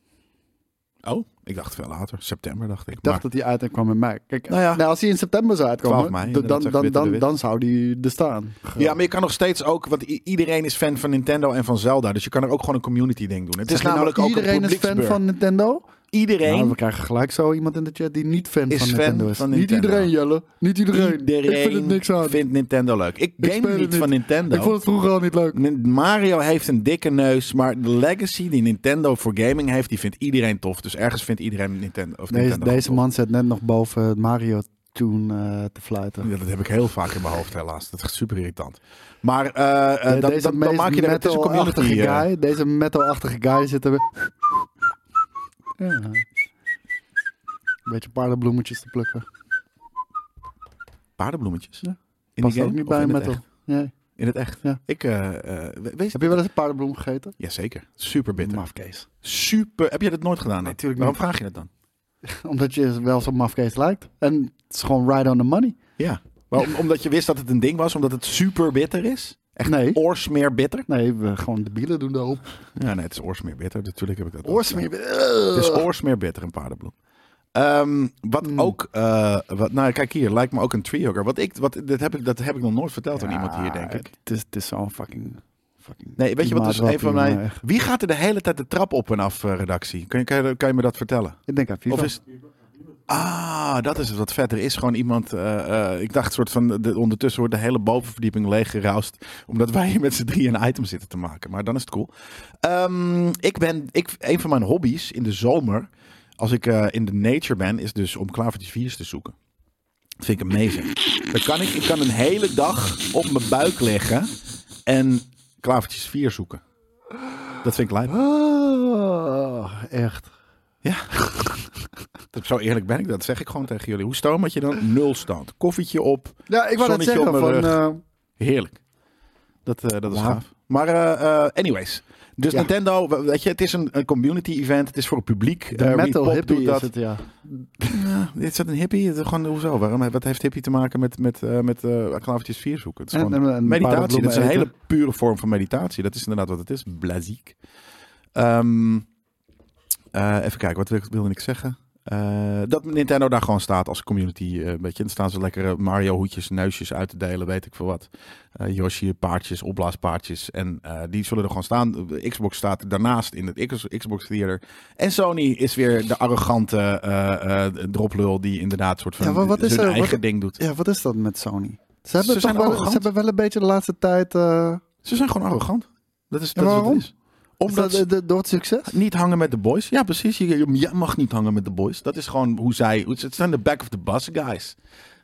Oh, ik dacht veel later. September dacht ik. Ik dacht dat hij uitkwam in mei. Kijk, Nou ja. nou, als hij in september zou 12 uitkomen, mei, dan, dan, dan, dan, zou die er staan. Ja, maar je kan nog steeds ook, want iedereen is fan van Nintendo en van Zelda, dus je kan er ook gewoon een community ding doen. Het Zeg is nou, namelijk ook een iedereen is fan van Nintendo? Iedereen Nou, we krijgen gelijk zo iemand in de chat die niet fan Is van Nintendo is. van Niet iedereen, Jelle. Niet iedereen. Iedereen ik vind het niks aan. vindt Nintendo leuk. Ik game niet van. Nintendo. Ik vond het vroeger al niet leuk. Mario heeft een dikke neus, maar de legacy die Nintendo voor gaming heeft, die vindt iedereen tof. Dus ergens vindt iedereen Nintendo. Of Deze, Nintendo deze man zit net nog boven Mario tune eh, te fluiten. Ja, dat heb ik heel vaak in mijn hoofd helaas. Dat is super irritant. Maar eh, eh, dat, deze dat, dan maak je er is een community. guy, deze metal-achtige guy zit er. Ja. Een beetje paardenbloemetjes te plukken. paardenbloemetjes. Ja. In Past die ook niet bij metal. echt? Nee. In het echt. Ja. Ik, eh, eh, wees, Heb je wel eens een paardenbloem gegeten? Jazeker. Super bitter. Mafkees. Super. Heb je dat nooit gedaan? dan? Nee, tuurlijk Waarom vraag je dat dan? Omdat je wel zo'n mafkees lijkt. En het is gewoon right on the money. Ja. Waarom, omdat je wist dat het een ding was, omdat het super bitter is? Echt Nee. oorsmeer bitter? Nee, we gewoon de bielen doen daarop. Ja, nee, het is oorsmeer bitter. Natuurlijk heb ik dat. Oorsmeer. gedaan. Het is oorsmeer bitter, een paardenbloem. Ehm, wat Mm. ook, eh, wat, nou kijk hier, lijkt me ook een treehugger. Wat ik, wat, dat, heb ik, dat heb ik nog nooit verteld aan iemand hier, denk ik. Het is, het is zo'n fucking, fucking... Nee, weet je wat dus een van mij... echt. Wie gaat er de hele tijd de trap op en af, eh, redactie? Kan je, kan, je, kan je me dat vertellen? Ik denk aan FIFA. Of is... Ah, dat is wat vet. Er is gewoon iemand... eh, eh, ik dacht soort van... De, ondertussen wordt de hele bovenverdieping leeggeroust. Omdat wij hier met z'n drieën een item zitten te maken. Maar dan is het cool. Ehm, ik ben... Ik, een van mijn hobby's in de zomer... Als ik eh, in de nature ben... Is dus om klavertjes viers te zoeken. Dat vind ik amazing. Dan kan ik... Ik kan een hele dag op mijn buik liggen... En klavertjes vier zoeken. Dat vind ik lijp. Oh, echt. Ja. Dat- Zo eerlijk ben ik, dat zeg ik gewoon tegen jullie. Hoe stoom je dan? Nul stand. Koffietje op, Ja, ik wou net zeggen van... eh, heerlijk. Dat, eh, dat is gaaf. Maar eh, anyways. Dus Ja. Nintendo, we- weet je, het is een, een community event. Het is voor het publiek. de metal Repop hippie doet is dat. het, ja. Ja, is dat een hippie? Het is Gewoon, hoezo? Waarom, wat heeft hippie te maken met, met, eh met eh klavertjes vier zoeken? Het is En- gewoon en- en meditatie. Dat is een hele pure vorm van meditatie. Dat is inderdaad wat het is. Blaziek. Ehm, eh, even kijken, wat wil- wilde ik zeggen? Eh, dat Nintendo daar gewoon staat als community. eh, weet je, dan staan ze lekkere Mario hoedjes, neusjes uit te delen, weet ik veel wat. Eh, Yoshi paardjes, opblaaspaardjes. En die zullen er gewoon staan. De Xbox staat daarnaast in het Xbox Theater. En Sony is weer de arrogante droplul die inderdaad soort van Ja, wat is zijn er- eigen wat- ding doet. Ja, wat is dat met Sony? Ze hebben, Ze toch zijn wel, ze hebben wel een beetje de laatste tijd... Ze zijn gewoon arrogant. Dat is, dat waarom? het is. Omdat ze door het succes? niet hangen met de boys. Ja, precies. Je, mag niet hangen met de boys. Dat is gewoon hoe zij... Het zijn de back of the bus guys.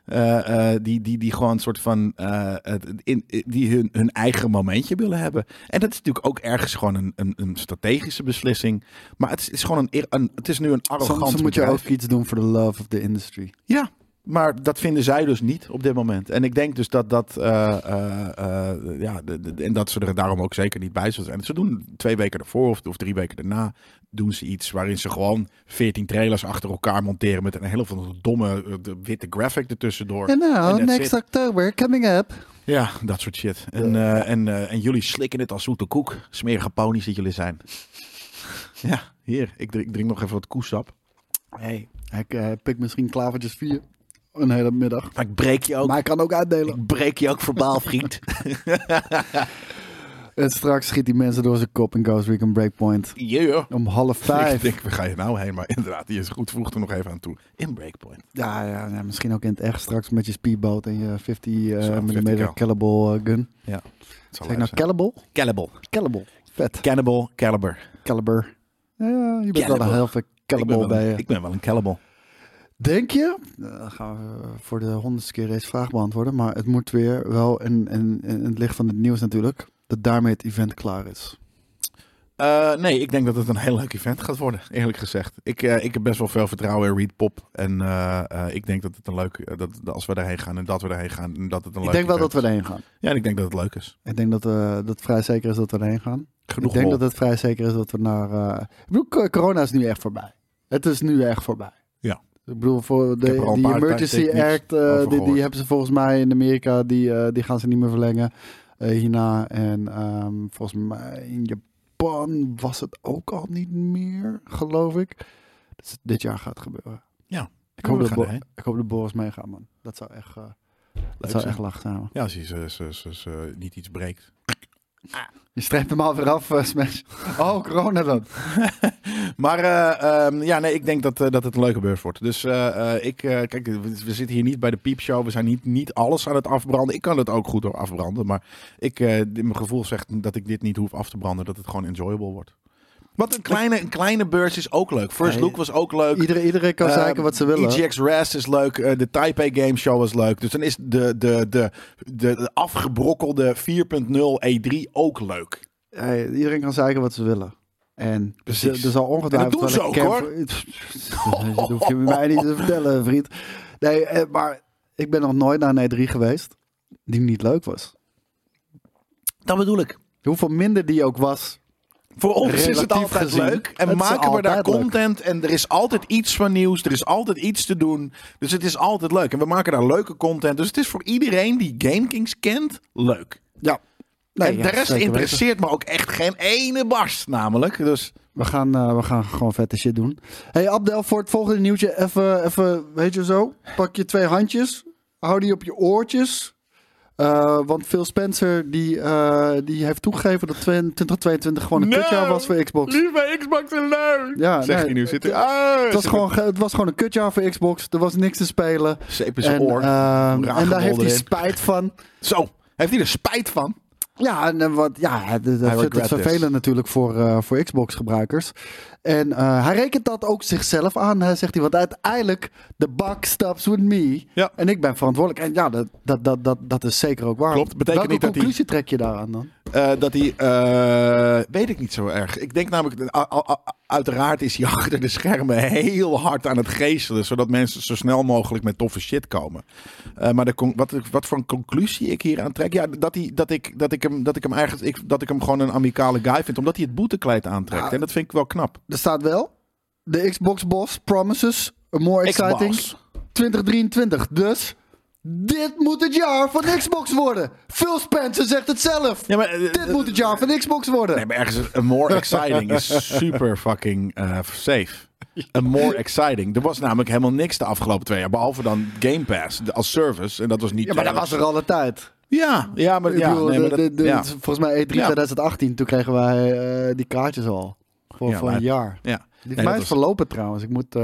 Eh, eh, die, die, die gewoon een soort van... eh, in, die hun, hun eigen momentje willen hebben. En dat is natuurlijk ook ergens gewoon een, een, een strategische beslissing. Maar het is, gewoon een. Het is nu een arrogant Soms moet je ook iets doen voor de love of the industry. Ja, maar dat vinden zij dus niet op dit moment. En ik denk dus dat dat, eh, eh, eh, ja, de, de- en dat ze er daarom ook zeker niet bij zullen zijn. Ze doen twee weken ervoor of, of drie weken daarna doen ze iets waarin ze gewoon 14 trailers achter elkaar monteren met een hele van domme de witte graphic ertussendoor. En nou, next it. October, coming up. Ja, dat soort shit. En, eh, en, eh, en jullie slikken het als zoete koek. Smerige ponies dat jullie zijn. ja, hier, ik drink, ik drink nog even wat koesap. Hey, ik eh, pik misschien klavertjes 4 een hele middag. Maar ik breek je ook. Maar ik kan ook uitdelen. Ik breek je ook verbaal, vriend. En straks schiet die mensen door zijn kop in Ghost Recon Breakpoint. Yeah. Om half Ik vijf. denk, waar ga je nou heen? Maar inderdaad, die is goed vroeg er nog even aan toe. In Breakpoint. Ja, ja, ja, misschien ook in het echt straks met je speedboat en je 50 eh, Zo, mm 50 cal. caliber eh, gun. Zal Zeg ik nou caliber? Cannibal. Caliber. Vet. Cannibal, Caliber. Caliber. Ja, ja, je bent wel Caliber. een heel veel Ik caliber wel bij je. ik ben wel een Cannibal. Denk je? Eh, Dan gaan we voor de honderdste keer deze vraag beantwoorden. Maar het moet weer wel in, in, in het licht van het nieuws natuurlijk. Dat daarmee het event klaar is. Eh, nee, ik denk dat het een heel leuk event gaat worden, eerlijk gezegd. Ik, eh, ik heb best wel veel vertrouwen in Reed Pop. En eh, eh, ik denk dat het een leuk eh, dat, dat als we daarheen gaan en dat we daarheen gaan, en dat het een Ik leuk denk wel dat we erheen gaan. Ja, en ik denk dat het leuk is. Ik denk dat, eh, dat het vrij zeker is dat we erheen gaan. Genoeg ik denk dat het vrij zeker is dat we naar... eh, Ik bedoel, co- corona is nu echt voorbij. Het is nu echt voorbij. Ik bedoel, voor de, die Emergency Act, eh, die, die hebben ze volgens mij in Amerika, die, eh, die gaan ze niet meer verlengen eh, hierna. En ehm, volgens mij in Japan was het ook al niet meer, geloof ik. Dus dit jaar gaat gebeuren. Ja. Ik hoop, dat gaan erheen. ik hoop dat Boris meegaat, man. Dat zou echt, dat zou echt lachen zijn. man. Ja, als hij ze, ze, ze, ze niet iets breekt. Je streept hem al weer af, eh, Smash. Oh, corona dan. Maar eh, ehm, ja, nee, ik denk dat, eh, dat het een leuke beurs wordt. Dus ik, kijk, we, zitten hier niet bij de piepshow. We zijn niet, niet alles aan het afbranden. Ik kan het ook goed afbranden. Maar ik, mijn gevoel zegt dat ik dit niet hoef af te branden. Dat het gewoon enjoyable wordt. Wat een kleine, een kleine beurs is ook leuk. First Nee. Look was ook leuk. Iedereen, iedereen kan Eh, zeggen wat ze willen. EGX Rest is leuk. eh, de Taipei Game Show was leuk. Dus dan is de, de, de, de, de afgebrokkelde 4.0 E3 ook leuk. Hey, iedereen kan zeggen wat ze willen. En Precies. er, zal ongetwijfeld En dat doen ze een camp- Dat hoef je mij niet te vertellen, vriend. Nee, eh, maar ik ben nog nooit naar een E3 geweest die niet leuk was. Dat bedoel ik. Hoeveel minder die ook was. Voor ons is het altijd gezien. leuk. En Het maken we daar leuk. content. En er is altijd iets van nieuws. Er is altijd iets te doen. Dus het is altijd leuk. En we maken daar leuke content. Dus het is voor iedereen die GameKings kent, leuk. Ja. en de rest interesseert me ook echt geen ene barst namelijk. Dus We gaan, eh, we gaan gewoon vette shit doen. Hey Abdel, voor het volgende nieuwtje even, even, weet je zo, pak je twee handjes, hou die op je oortjes. Eh, want Phil Spencer die, eh, die heeft toegegeven dat 2022 gewoon een No! kutjaar was voor Xbox. Lieve Xbox leuk. Ja, Zegt nee, hij nu. Zit hij, het, ah, het was gewoon, ge- het was gewoon een kutjaar voor Xbox. Er was niks te spelen. Zeep En, oor. ehm, en daar heeft hij spijt van. Zo, heeft hij er spijt van? Ja, en eh, wat, ja, dat- dat vindt het this. vervelend natuurlijk voor, eh, voor Xbox-gebruikers. En eh, hij rekent dat ook zichzelf aan, hè, zegt hij. Want uiteindelijk, the buck stops with me. Ja. En ik ben verantwoordelijk. En ja, dat, dat, dat, dat, dat is zeker ook waar. Klopt. Betekent Welke niet dat conclusie trek je daaraan dan? Eh, dat hij, eh, weet ik niet zo erg. Ik denk namelijk, uiteraard is hij achter de schermen heel hard aan het geestelen, zodat mensen zo snel mogelijk met toffe shit komen. Eh, maar de, wat, wat voor een conclusie ik hier aan trek, ja, dat, hij, dat, ik, dat, ik hem, dat ik hem eigenlijk, ik, dat ik hem gewoon een amicale guy vind, omdat hij het boetekleed aantrekt. Ja. En dat vind ik wel knap. Er staat wel, de Xbox boss promises a more exciting Xbox. 2023. Dus, dit moet het jaar van Xbox worden. Phil Spencer zegt het zelf. Ja, maar, eh, dit moet het jaar van Xbox worden. Nee, maar ergens een more exciting is super fucking eh, safe. Een more exciting. Er was namelijk helemaal niks de afgelopen twee jaar. Behalve dan Game Pass als service. En dat was niet... ja, maar dat was er al de tijd. Ja, ja, maar, ja, bedoel, nee, maar de- dat, de- de- ja. Volgens mij E3 Ja. 2018, toen kregen wij eh, die kaartjes al. Voor, Ja, voor maar- een jaar. ja. Die Nee, mij is was- verlopen trouwens. Ik moet,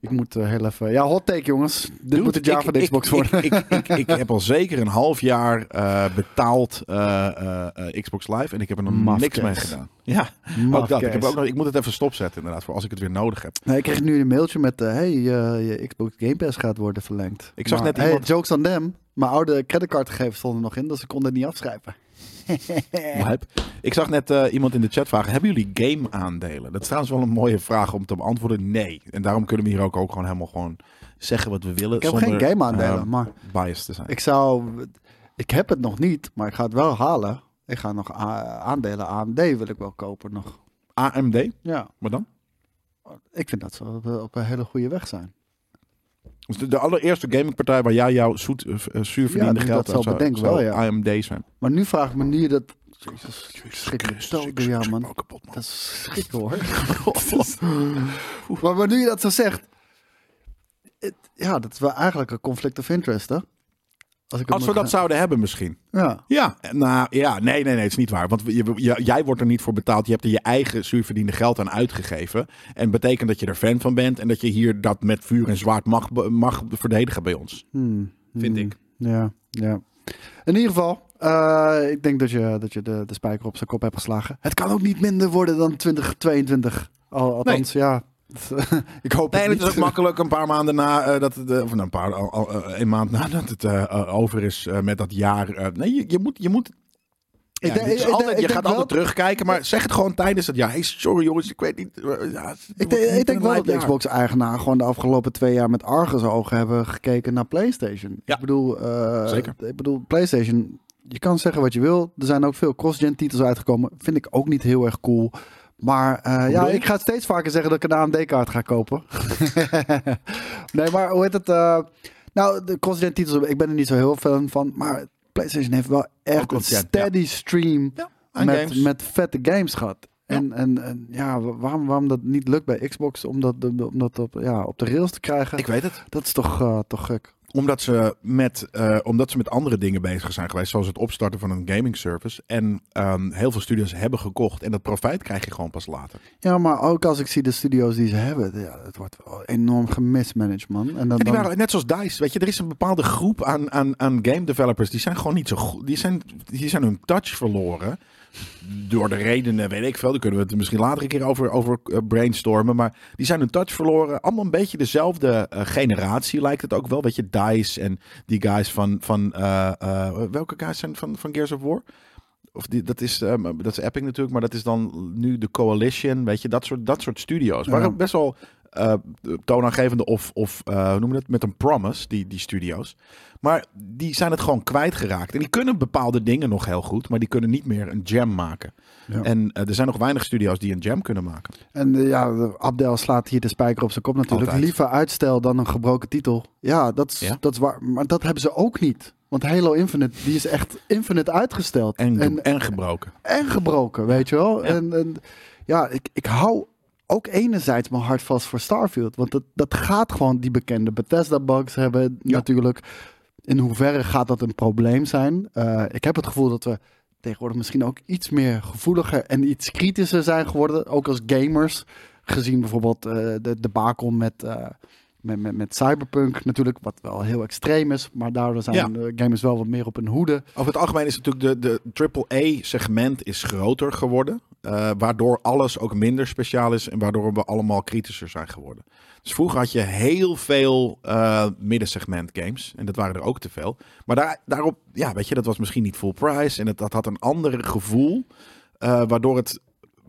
ik moet eh, heel even... Ja, hot take jongens. Dit Dude, moet het jaar ik- van de Xbox ik, worden. Ik, ik, ik, heb al zeker een half jaar eh, betaald eh, Xbox Live en ik heb er nog Maf niks mee gedaan. Ja, Maf ook dat. Ik, heb ook nog, ik moet het even stopzetten inderdaad, voor als ik het weer nodig heb. Nee, ik kreeg nu een mailtje met... hey, je Xbox Game Pass gaat worden verlengd. Ik zag Maar, net hey, iemand- jokes on them. Mijn oude creditcardgegevens stonden nog in, dus ik kon het niet afschrijven. Ik zag net eh, iemand in de chat vragen: hebben jullie game aandelen? Dat is trouwens wel een mooie vraag om te beantwoorden. Nee. En daarom kunnen we hier ook, ook gewoon helemaal gewoon zeggen wat we willen. Ik heb zonder, geen game aandelen, eh, maar biased te zijn. ik zou... Ik heb het nog niet, maar ik ga het wel halen. Ik ga nog aandelen AMD wil ik wel kopen nog. AMD, Ja, maar dan? ik vind dat ze op, op een hele goede weg zijn. Dus de, de allereerste gamingpartij waar jij jouw zoet, uh, zuur verdiende nu geld dat zou, wel, ja. AMD zijn. Maar nu vraag ik me nu dat... Jezus, schrik me dood, ja man. Kapot, man. Dat is schrikken hoor. maar, maar nu je dat zo zegt... het- ja, dat is wel eigenlijk een conflict of interest, hè? Als, ik het Als we dat gaan- zouden hebben misschien. Ja. Ja, nou ja, nee, nee, nee, het is niet waar. Want je, je- jij wordt er niet voor betaald. Je hebt er je eigen zuurverdiende geld aan uitgegeven. En betekent dat je er fan van bent en dat je hier dat met vuur en zwaard mag, mag verdedigen bij ons. Hmm, Vind hmm, ik. Ja, ja. In ieder geval, eh, ik denk dat je, dat je de, de spijker op zijn kop hebt geslagen. Het kan ook niet minder worden dan 2022. Al, althans, ja. ik hoop Nee, het is ook makkelijk een paar maanden na eh, dat het, eh, of nou, een paar, eh, een maand nadat het eh, over is met dat jaar. nee, je, je moet, je moet. Ja, Ik denk- ik- je gaat altijd terugkijken, maar zeg het gewoon tijdens het jaar. Hey, sorry jongens, ik weet niet. ja, Ik, denk- ik wel dat jaar. Xbox-eigenaar gewoon de afgelopen twee jaar met argusogen hebben gekeken naar PlayStation. Ja. Ik bedoel, Zeker. Ik bedoel, PlayStation, je kan zeggen wat je wil. Er zijn ook veel cross-gen titels uitgekomen. Vind ik ook niet heel erg cool. Maar eh, ja, ik ga steeds vaker zeggen dat ik een AMD-kaart ga kopen. nee, maar hoe heet het? eh, nou, de cross-gen titels, ik ben er niet zo heel fan van. Maar PlayStation heeft wel echt een steady stream Ja, met, games. met vette games gehad. En, en, en ja, wa- waarom, waarom dat niet lukt bij Xbox om dat, om dat op, ja, op de rails te krijgen, Ik weet het. dat is toch, eh, toch gek. Omdat ze, met, eh, omdat ze met andere dingen bezig zijn geweest. Zoals het opstarten van een gaming service. En ehm, heel veel studios hebben gekocht. En dat profijt krijg je gewoon pas later. Ja, maar ook als ik zie de studio's die ze hebben, ja, het wordt wel enorm gemismanaged, man. En dan, En die dan- waren net zoals DICE. Weet je, er is een bepaalde groep aan, aan, aan game developers. Die zijn gewoon niet zo goed. Die zijn, die zijn hun touch verloren. Door de redenen, weet ik veel. Daar kunnen we het misschien later een keer over, over eh, brainstormen. Maar die zijn hun touch verloren. Allemaal een beetje dezelfde eh, generatie lijkt het ook wel. Weet je, DICE en die guys van... van eh, welke guys zijn van, van Gears of War? Of die, dat, is, eh, dat is Epic natuurlijk, maar dat is dan nu de Coalition. Weet je, dat soort, dat soort studio's. Ja. Waren best wel eh, toonaangevende of, of eh, hoe noem je het, met een promise, die, die studio's. Maar die zijn het gewoon kwijtgeraakt. En die kunnen bepaalde dingen nog heel goed, maar die kunnen niet meer een jam maken. Ja. En eh, er zijn nog weinig studio's die een jam kunnen maken. En ja, de- Abdel slaat hier de spijker op zijn kop natuurlijk. Altijd. Liever uitstel dan een gebroken titel. Ja, dat is, Ja. dat is waar. Maar dat hebben ze ook niet. Want Halo Infinite, die is echt Infinite uitgesteld. En, en, en gebroken. en gebroken, weet je wel. Ja. En, en ja, ik, ik hou ook enerzijds mijn hart vast voor Starfield. Want dat, dat gaat gewoon die bekende Bethesda-bugs hebben Ja. natuurlijk. In hoeverre gaat dat een probleem zijn? Eh, ik heb het gevoel dat we tegenwoordig misschien ook iets meer gevoeliger en iets kritischer zijn geworden. Ook als gamers. Gezien bijvoorbeeld eh, de, de bakel met, eh, met, met, met Cyberpunk natuurlijk. Wat wel heel extreem is. Maar daardoor zijn Ja. de gamers wel wat meer op hun hoede. Over het algemeen is natuurlijk de, de AAA-segment is groter geworden. Eh, waardoor alles ook minder speciaal is en waardoor we allemaal kritischer zijn geworden. Dus vroeger had je heel veel eh middensegment games. En dat waren er ook te veel. Maar daar, daarop, ja, weet je, dat was misschien niet full price. En het, dat had een ander gevoel. eh, waardoor het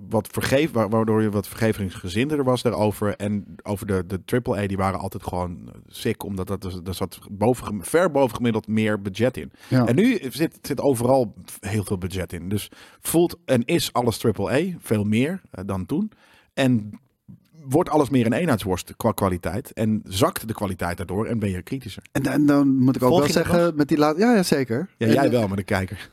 wat vergeef, wa- waardoor je wat vergevingsgezinder was daarover. En over de, de AAA, die waren altijd gewoon sick. Omdat dat, er- daar zat boven, ver boven gemiddeld meer budget in. Ja. En nu zit, zit overal heel veel budget in. Dus voelt en is alles AAA, veel meer eh, dan toen. En wordt alles meer een eenheidsworst qua kwaliteit. En zakt de kwaliteit daardoor en ben je kritischer. En, en dan moet ik ook Volg wel zeggen, met die laatste... Ja, ja, zeker. Ja, jij eh, wel, maar de kijker.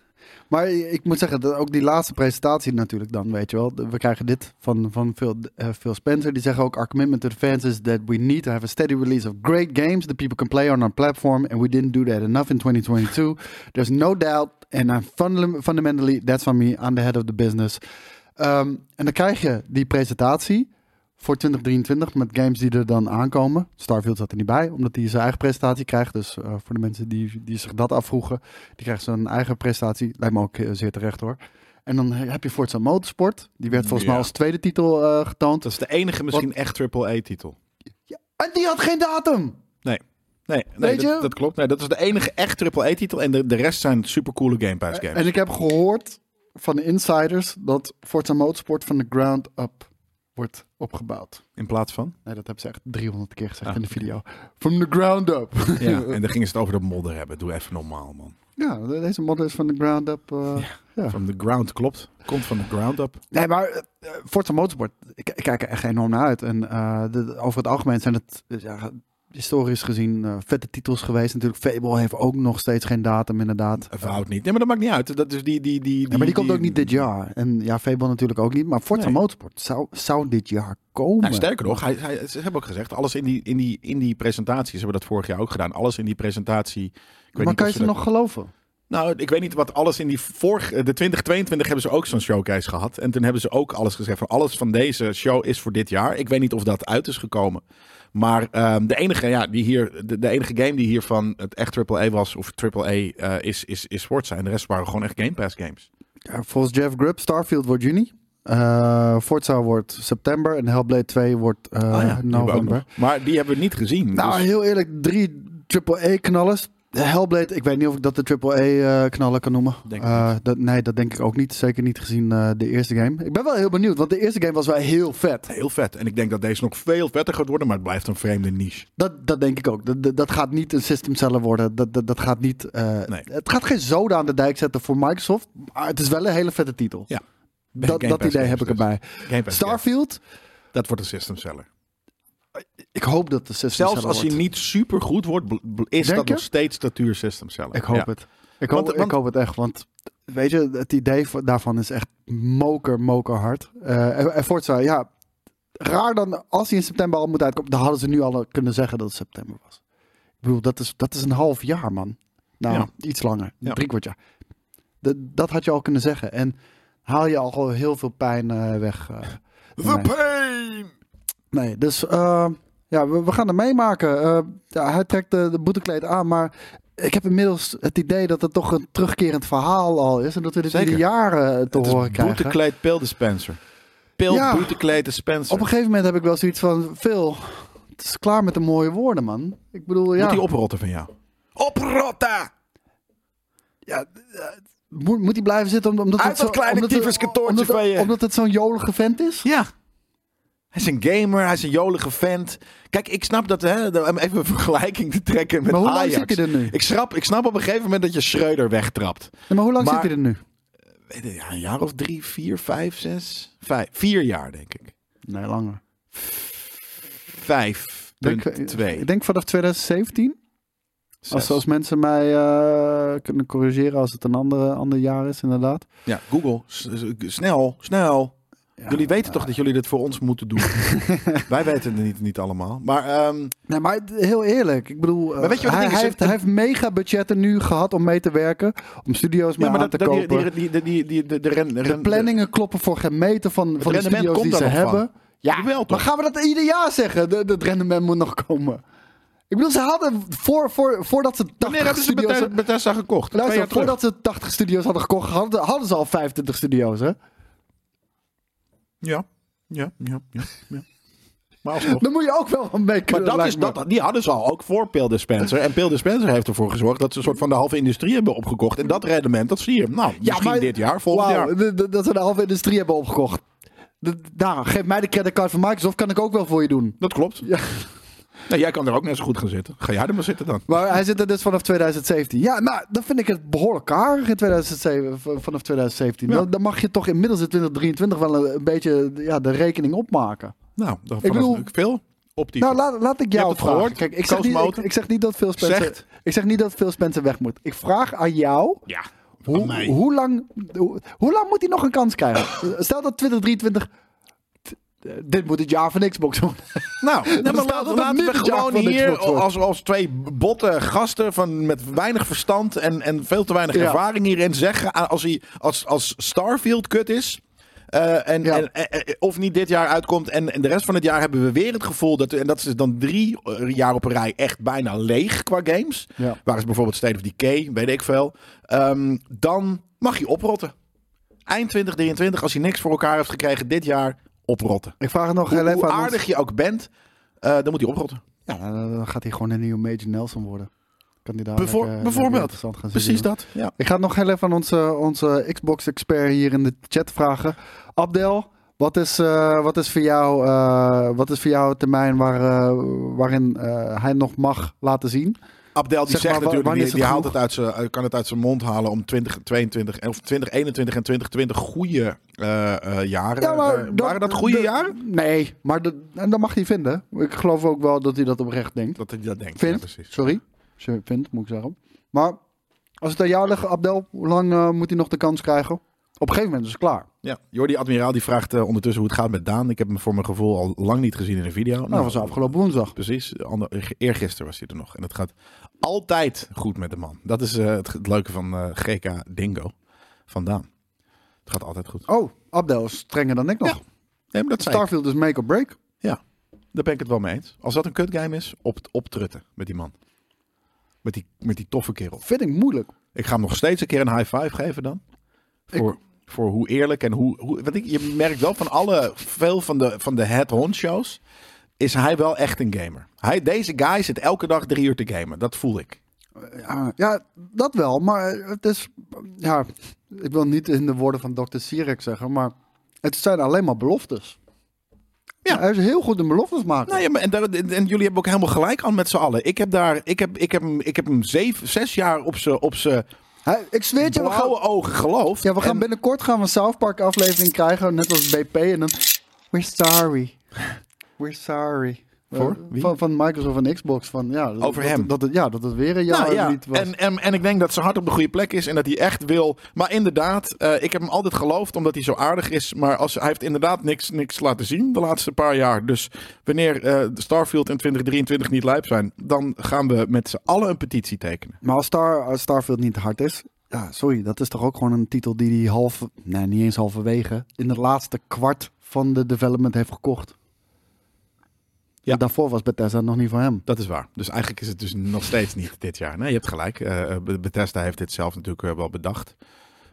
Maar ik moet zeggen, dat ook die laatste presentatie natuurlijk dan, weet je wel. We krijgen dit van, van Phil, eh, Phil Spencer. Die zeggen ook, our commitment to the fans is that we need to have a steady release of great games that people can play on our platform. And we didn't do that enough in 2022. There's no doubt. And I'm fundam- fundamentally, that's on me, I'm the head of the business. Ehm, en dan krijg je die presentatie voor 2023 met games die er dan aankomen. Starfield zat er niet bij, omdat hij zijn eigen presentatie krijgt. Dus eh, voor de mensen die, die zich dat afvroegen, die krijgt zijn eigen presentatie. Lijkt me ook eh, zeer terecht hoor. En dan heb je Forza Motorsport. Die werd volgens mij Ja. als tweede titel eh, getoond. Dat is de enige misschien echt AAA-titel. En die had geen datum! Nee, nee Weet je? dat, dat klopt. Nee, dat is de enige echt AAA-titel. En de, de rest zijn supercoole Game Pass games. En ik heb gehoord van de insiders dat Forza Motorsport van de ground up wordt opgebouwd. In plaats van? Nee, dat hebben ze echt 300 keer gezegd Ah, in de video. From the ground up. Ja, en dan gingen ze het over de modder hebben. Doe even normaal, man. Ja, deze mod is van de ground up. eh, ja. From the ground, klopt. Komt van de ground up. Nee, maar eh, Forza Motorsport, ik, ik kijk er echt enorm naar uit. En eh, de- over het algemeen zijn het ja, historisch gezien eh, vette titels geweest. Natuurlijk, Fable heeft ook nog steeds geen datum, inderdaad. Fout niet. Nee, maar dat maakt niet uit. Dat is die, die, die, die, Ja, maar die komt ook niet dit jaar. En ja, Fable natuurlijk ook niet. Maar Forza Nee. Motorsport zou, zou dit jaar komen. Nou, sterker nog, hij, hij, ze hebben ook gezegd, alles in die, in, die, in die presentaties, ze hebben dat vorig jaar ook gedaan, alles in die presentatie. Ik weet maar niet kan je ze nog geloven? Nou, ik weet niet wat alles in die vorige, de 2022 hebben ze ook zo'n showcase gehad. En toen hebben ze ook alles gezegd van alles van deze show is voor dit jaar. Ik weet niet of dat uit is gekomen. Maar ehm, de, enige, ja, die hier, de, de enige game die hier van het echt AAA was, of AAA, eh is, is, is Forza. En de rest waren gewoon echt Game Pass games. Ja, volgens Jeff Grubb, Starfield wordt juni. Eh, Forza wordt september. En Hellblade 2 wordt eh, Ah ja, november. Maar die hebben we niet gezien. Nou, dus- heel eerlijk, drie AAA-knallers. Hellblade, ik weet niet of ik dat de AAA-knallen kan noemen. Denk Eh, dat, nee, dat denk ik ook niet. Zeker niet gezien eh, de eerste game. Ik ben wel heel benieuwd, want de eerste game was wel heel vet. Heel vet. En ik denk dat deze nog veel vetter gaat worden, maar het blijft een vreemde niche. Dat, dat denk ik ook. Dat, dat, dat gaat niet een system seller worden. Dat, dat, dat gaat niet... eh, Nee. Het gaat geen zoden aan de dijk zetten voor Microsoft. Maar het is wel een hele vette titel. Ja. Dat, dat idee heb ik erbij. Starfield. Dat wordt een system seller. Ik hoop dat de system Zelfs als hij niet super goed wordt, is Denk dat je? nog steeds statuur system seller. Ik hoop Ja. het. Ik hoop, Want- want- ik hoop het echt, want weet je, het idee daarvan is echt moker, moker hard. Eh, en, en Forza, ja, raar dan, als hij in september al moet uitkomen, dan hadden ze nu al kunnen zeggen dat het september was. Ik bedoel, dat is, dat is een half jaar, man. Nou, Ja. iets langer. Ja. Drie kwart jaar. Dat, dat had je al kunnen zeggen. En haal je al heel veel pijn eh, weg. eh. The pain! Nee, dus eh, ja, we, we gaan het meemaken. Eh, ja, hij trekt de, de boetekleed aan, maar ik heb inmiddels het idee dat het toch een terugkerend verhaal al is. En dat we dit Zeker. ieder jaar eh, te Het horen krijgen. boetekleed Pil Dispenser. Pil Ja. boetekleed Dispenser. Op een gegeven moment heb ik wel zoiets van, Phil, het is klaar met de mooie woorden, man. Ik bedoel, ja, Moet die oprotten van jou? Oprotten! ja moet, moet hij blijven zitten om- omdat Uit het dat kleine omdat het- omdat, van je. Omdat het zo'n jolige vent is? Ja. Hij is een gamer, hij is een jolige vent. Kijk, ik snap dat, hè, even een vergelijking te trekken met Maar hoe lang Ajax. zit hij er nu? Ik snap, ik snap op een gegeven moment dat je Schreuder wegtrapt. Ja, maar hoe lang Maar- zit hij er nu? Weet je, Ja, een jaar of drie, vier, vijf, zes, vijf. Vier jaar, denk ik. Nee, langer. Vijf, Denk, twee. Ik denk vanaf 2017. Als, als mensen mij eh, kunnen corrigeren als het een andere, ander jaar is, inderdaad. Ja, Google, s- snel, snel. Ja, jullie weten toch dat jullie dit voor ons moeten doen? Wij weten het niet, niet allemaal. Maar ehm, Nee, maar heel eerlijk. Ik bedoel, eh, Maar weet je wat het hij, heeft, hij heeft mega budgetten nu gehad om mee te werken. Om studio's mee ja, maar aan dat, te dat, kopen. die, die, die, die, de, de, ren, de ren- planningen kloppen voor geen meter van, van de studio's die ze van. hebben. Ja, toch? maar gaan we dat ieder jaar zeggen? De, het rendement moet nog komen. Ik bedoel, ze hadden voor, voor, voordat ze 80 Wanneer hebben ze studio's... Bethesda, Bethesda gekocht? Luister, voordat ze 80 studio's hadden gekocht, hadden, hadden ze al 25 studio's, hè? Ja, ja, ja, ja. ja. Maar alsnog. Dan moet je ook wel van mee Maar kunnen. dat lijkt is, dat, die hadden ze al ook voor Pil Dispenser. En Pil Dispenser heeft ervoor gezorgd dat ze een soort van de halve industrie hebben opgekocht. En dat rendement, dat zie je. Nou, misschien dit jaar, volgend jaar. Dat ze de halve industrie hebben opgekocht. Nou, geef mij de creditcard van Microsoft, kan ik ook wel voor je doen. Dat klopt. Ja. Nee, jij kan er ook net zo goed gaan zitten. Ga jij er maar zitten dan. Maar hij zit er dus vanaf 2017. Ja, nou, dan vind ik het behoorlijk karig in 2007, v- vanaf 2017. Ja. Dan, dan mag je toch inmiddels in 2023 wel een, een beetje ja, de rekening opmaken. Nou, dan Ik bedoel- veel op die. Nou, laat, laat ik jou het vragen. gehoord, Kijk, ik zeg, niet, ik, Moten. ik zeg niet dat Phil Spencer, Zegt. ik zeg niet dat Spencer weg moet. Ik vraag aan jou, ja, hoe, mij. hoe, lang, hoe, hoe lang moet hij nog een kans krijgen? Stel dat 2023... Dit moet het jaar van Xbox worden. Nou, nee, maar laten, we gewoon hier als, als twee botte gasten van, met weinig verstand en, en veel te weinig Ja. ervaring hierin zeggen. ah, Als, hij, als, als Starfield kut is. eh, en, Ja. en, eh, eh, of niet dit jaar uitkomt. En, en de rest van het jaar hebben we weer het gevoel dat. En dat is dan drie jaar op een rij echt bijna leeg qua games. Ja. Waar is bijvoorbeeld State of Decay, weet ik veel. Ehm, dan mag je oprotten. Eind 2023, als je niks voor elkaar heeft gekregen dit jaar, oprotten. Ik vraag het nog Hoe, heel even hoe aan ons. aardig je ook bent, eh, dan moet hij oprotten. Ja, dan dan gaat hij gewoon een nieuwe Major Nelson worden. Kan hij daar Bijvoor- lekker- bijvoorbeeld. lekker interessant gaan Precies dat. Ja. Ik ga het nog heel even aan onze, onze Xbox-expert hier in de chat vragen. Abdel, wat is, eh, wat is, voor, jou, eh, wat is voor jou het termijn waar, waarin hij nog mag laten zien? Abdel die Zeg zegt maar, natuurlijk, wanneer die, haalt het uit zijn, kan het uit zijn mond halen om 2022 of 2021 en 2020 goede eh, eh, jaren. eh, waren dat goede de- jaren? Nee, maar de, en dat mag hij vinden. Ik geloof ook wel dat hij dat oprecht denkt. Dat hij dat denkt. Vindt, Ja, precies. sorry. Vindt, moet ik zeggen. Maar als het aan jou ligt, Abdel, hoe lang moet hij nog de kans krijgen? Op een gegeven moment is het klaar. Ja. Jordi Admiraal die vraagt ondertussen hoe het gaat met Daan. Ik heb hem voor mijn gevoel al lang niet gezien in een video. Nou, dat was afgelopen woensdag. Precies. Ander, eergisteren was hij er nog. En het gaat altijd goed met de man. Dat is eh, het, het leuke van eh, GK Dingo. Van Daan. Het gaat altijd goed. Oh, Abdel is strenger dan ik nog. Ja, Nee, maar dat. Starfield is make or break. Ja, daar ben ik het wel mee eens. Als dat een kutgame is, op, optrutten met die man. Met die, met die toffe kerel. Vind ik moeilijk. Ik ga hem nog steeds een keer een high five geven dan. Voor, voor hoe eerlijk en hoe... hoe want ik, je merkt wel van alle... Veel van de, van de head-on shows... Is hij wel echt een gamer. Hij, deze guy zit elke dag drie uur te gamen. Dat voel ik. Ja, ja, dat wel. Maar het is... Ja, ik wil niet in de woorden van Dr. Sirek zeggen, maar het zijn alleen maar beloftes. Ja. Hij is heel goed in beloftes maken. Nou ja, maar en, jullie hebben ook helemaal gelijk aan met z'n allen. Ik heb daar... Ik heb, ik heb, hem, ik heb hem zeven, zes jaar op zijn op Hij, ik zweer je, we gaan, ogen geloofd. ja, we gaan En- binnenkort gaan we een South Park aflevering krijgen, net als BP. En dan, we're sorry. We're sorry. Voor? Eh, Wie? Van, van Microsoft en Xbox. Van, ja, dat, Over dat, hem. Dat, ja, dat het weer een jaar Nou ja, niet was. en, en, en ik denk dat zijn hart op de goede plek is en dat hij echt wil. Maar inderdaad, eh, ik heb hem altijd geloofd omdat hij zo aardig is. Maar als, hij heeft inderdaad niks, niks laten zien de laatste paar jaar. Dus wanneer eh, Starfield in 2023 niet lijp zijn, dan gaan we met z'n allen een petitie tekenen. Maar als, Star, als Starfield niet te hard is, ja, sorry, dat is toch ook gewoon een titel die hij half, nee, niet eens halverwege, in het laatste kwart van de development heeft gekocht. Ja. En daarvoor was Bethesda nog niet voor hem. Dat is waar. Dus eigenlijk is het dus nog steeds niet dit jaar. Nee, je hebt gelijk. Eh, Be- Bethesda heeft dit zelf natuurlijk eh, wel bedacht.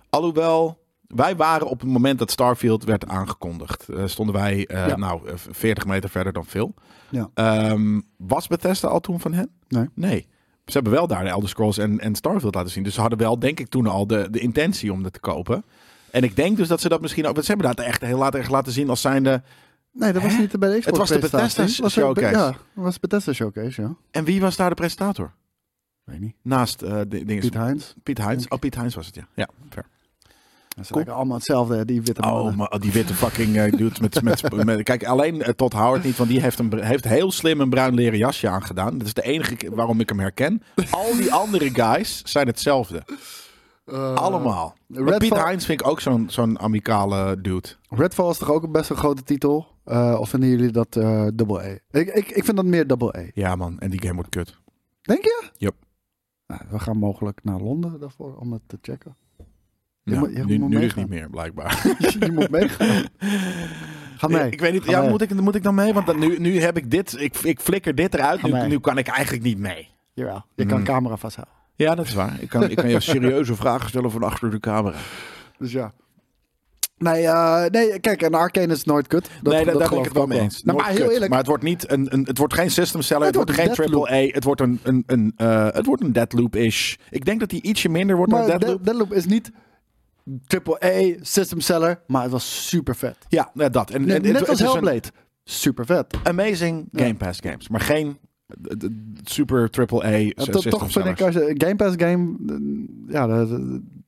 Alhoewel, wij waren op het moment dat Starfield werd aangekondigd, eh, stonden wij eh, Ja. nou eh, 40 meter verder dan Phil. Ja. Ehm, was Bethesda al toen van hen? Nee. Nee. Ze hebben wel daar de Elder Scrolls en, en Starfield laten zien. Dus ze hadden wel, denk ik, toen al de, de intentie om dat te kopen. En ik denk dus dat ze dat misschien ook... Ze hebben dat echt heel later echt laten zien als zijnde... Nee, dat was Hè? niet bij de Xbox was de presentatie. Bethesda Was er- showcase. Ja, dat was Bethesda Showcase, ja. En wie was daar de presentator? Weet niet. Naast eh de. Piet Heinz. Piet Heinz. Oh, Piet Heinz was het, ja. Ja, fair. Lijken allemaal hetzelfde, die witte Oh, mannen. maar die witte fucking eh, dude met, met, met... Kijk, alleen eh, Todd Howard niet, want die heeft, een, br- heeft heel slim een bruin leren jasje aangedaan. Dat is de enige waarom ik hem herken. Al die andere guys zijn hetzelfde. Eh, Allemaal. Redfall- Piet Heinz vind ik ook zo'n zo'n amicale dude. Redfall is toch ook een best een grote titel? Eh, of vinden jullie dat eh double A? Ik, ik, ik vind dat meer double A. Ja man, en die game wordt kut. Denk je? Yup. Nou, we gaan mogelijk naar Londen daarvoor om het te checken. Je Ja, moet- je nu moet nu niet meer, blijkbaar. je moet meegaan. Ga mee. Ik weet niet, Ga ja, mee. moet ik, moet ik dan mee? Want dan, nu, nu heb ik dit, ik, ik flikker dit eruit. Nu kan ik eigenlijk niet mee. Jawel, je kan Mm. camera vasthouden. Ja, dat is waar. Ik kan, ik kan je serieuze vragen stellen van achter de camera. Dus ja. Nee, eh, nee, kijk, en Arcane is nooit kut. Dat, nee, dat daar ben ik het wel mee eens. Nou, maar heel eerlijk, Maar het wordt niet een, een het wordt geen system seller. Het, Het wordt wordt geen een triple A. Het wordt een, een, een eh, het wordt een Deadloop-ish. Ik denk dat die ietsje minder wordt maar dan De- Deadloop. Deadloop is niet triple A system seller, maar het was super vet. Ja, nou, dat. En, en, het- net het als een Hellblade. Super vet. Amazing. Game Pass games. Maar geen eh, eh, super triple A Ja, toch vind ik als je Game Pass game, eh, ja, dat,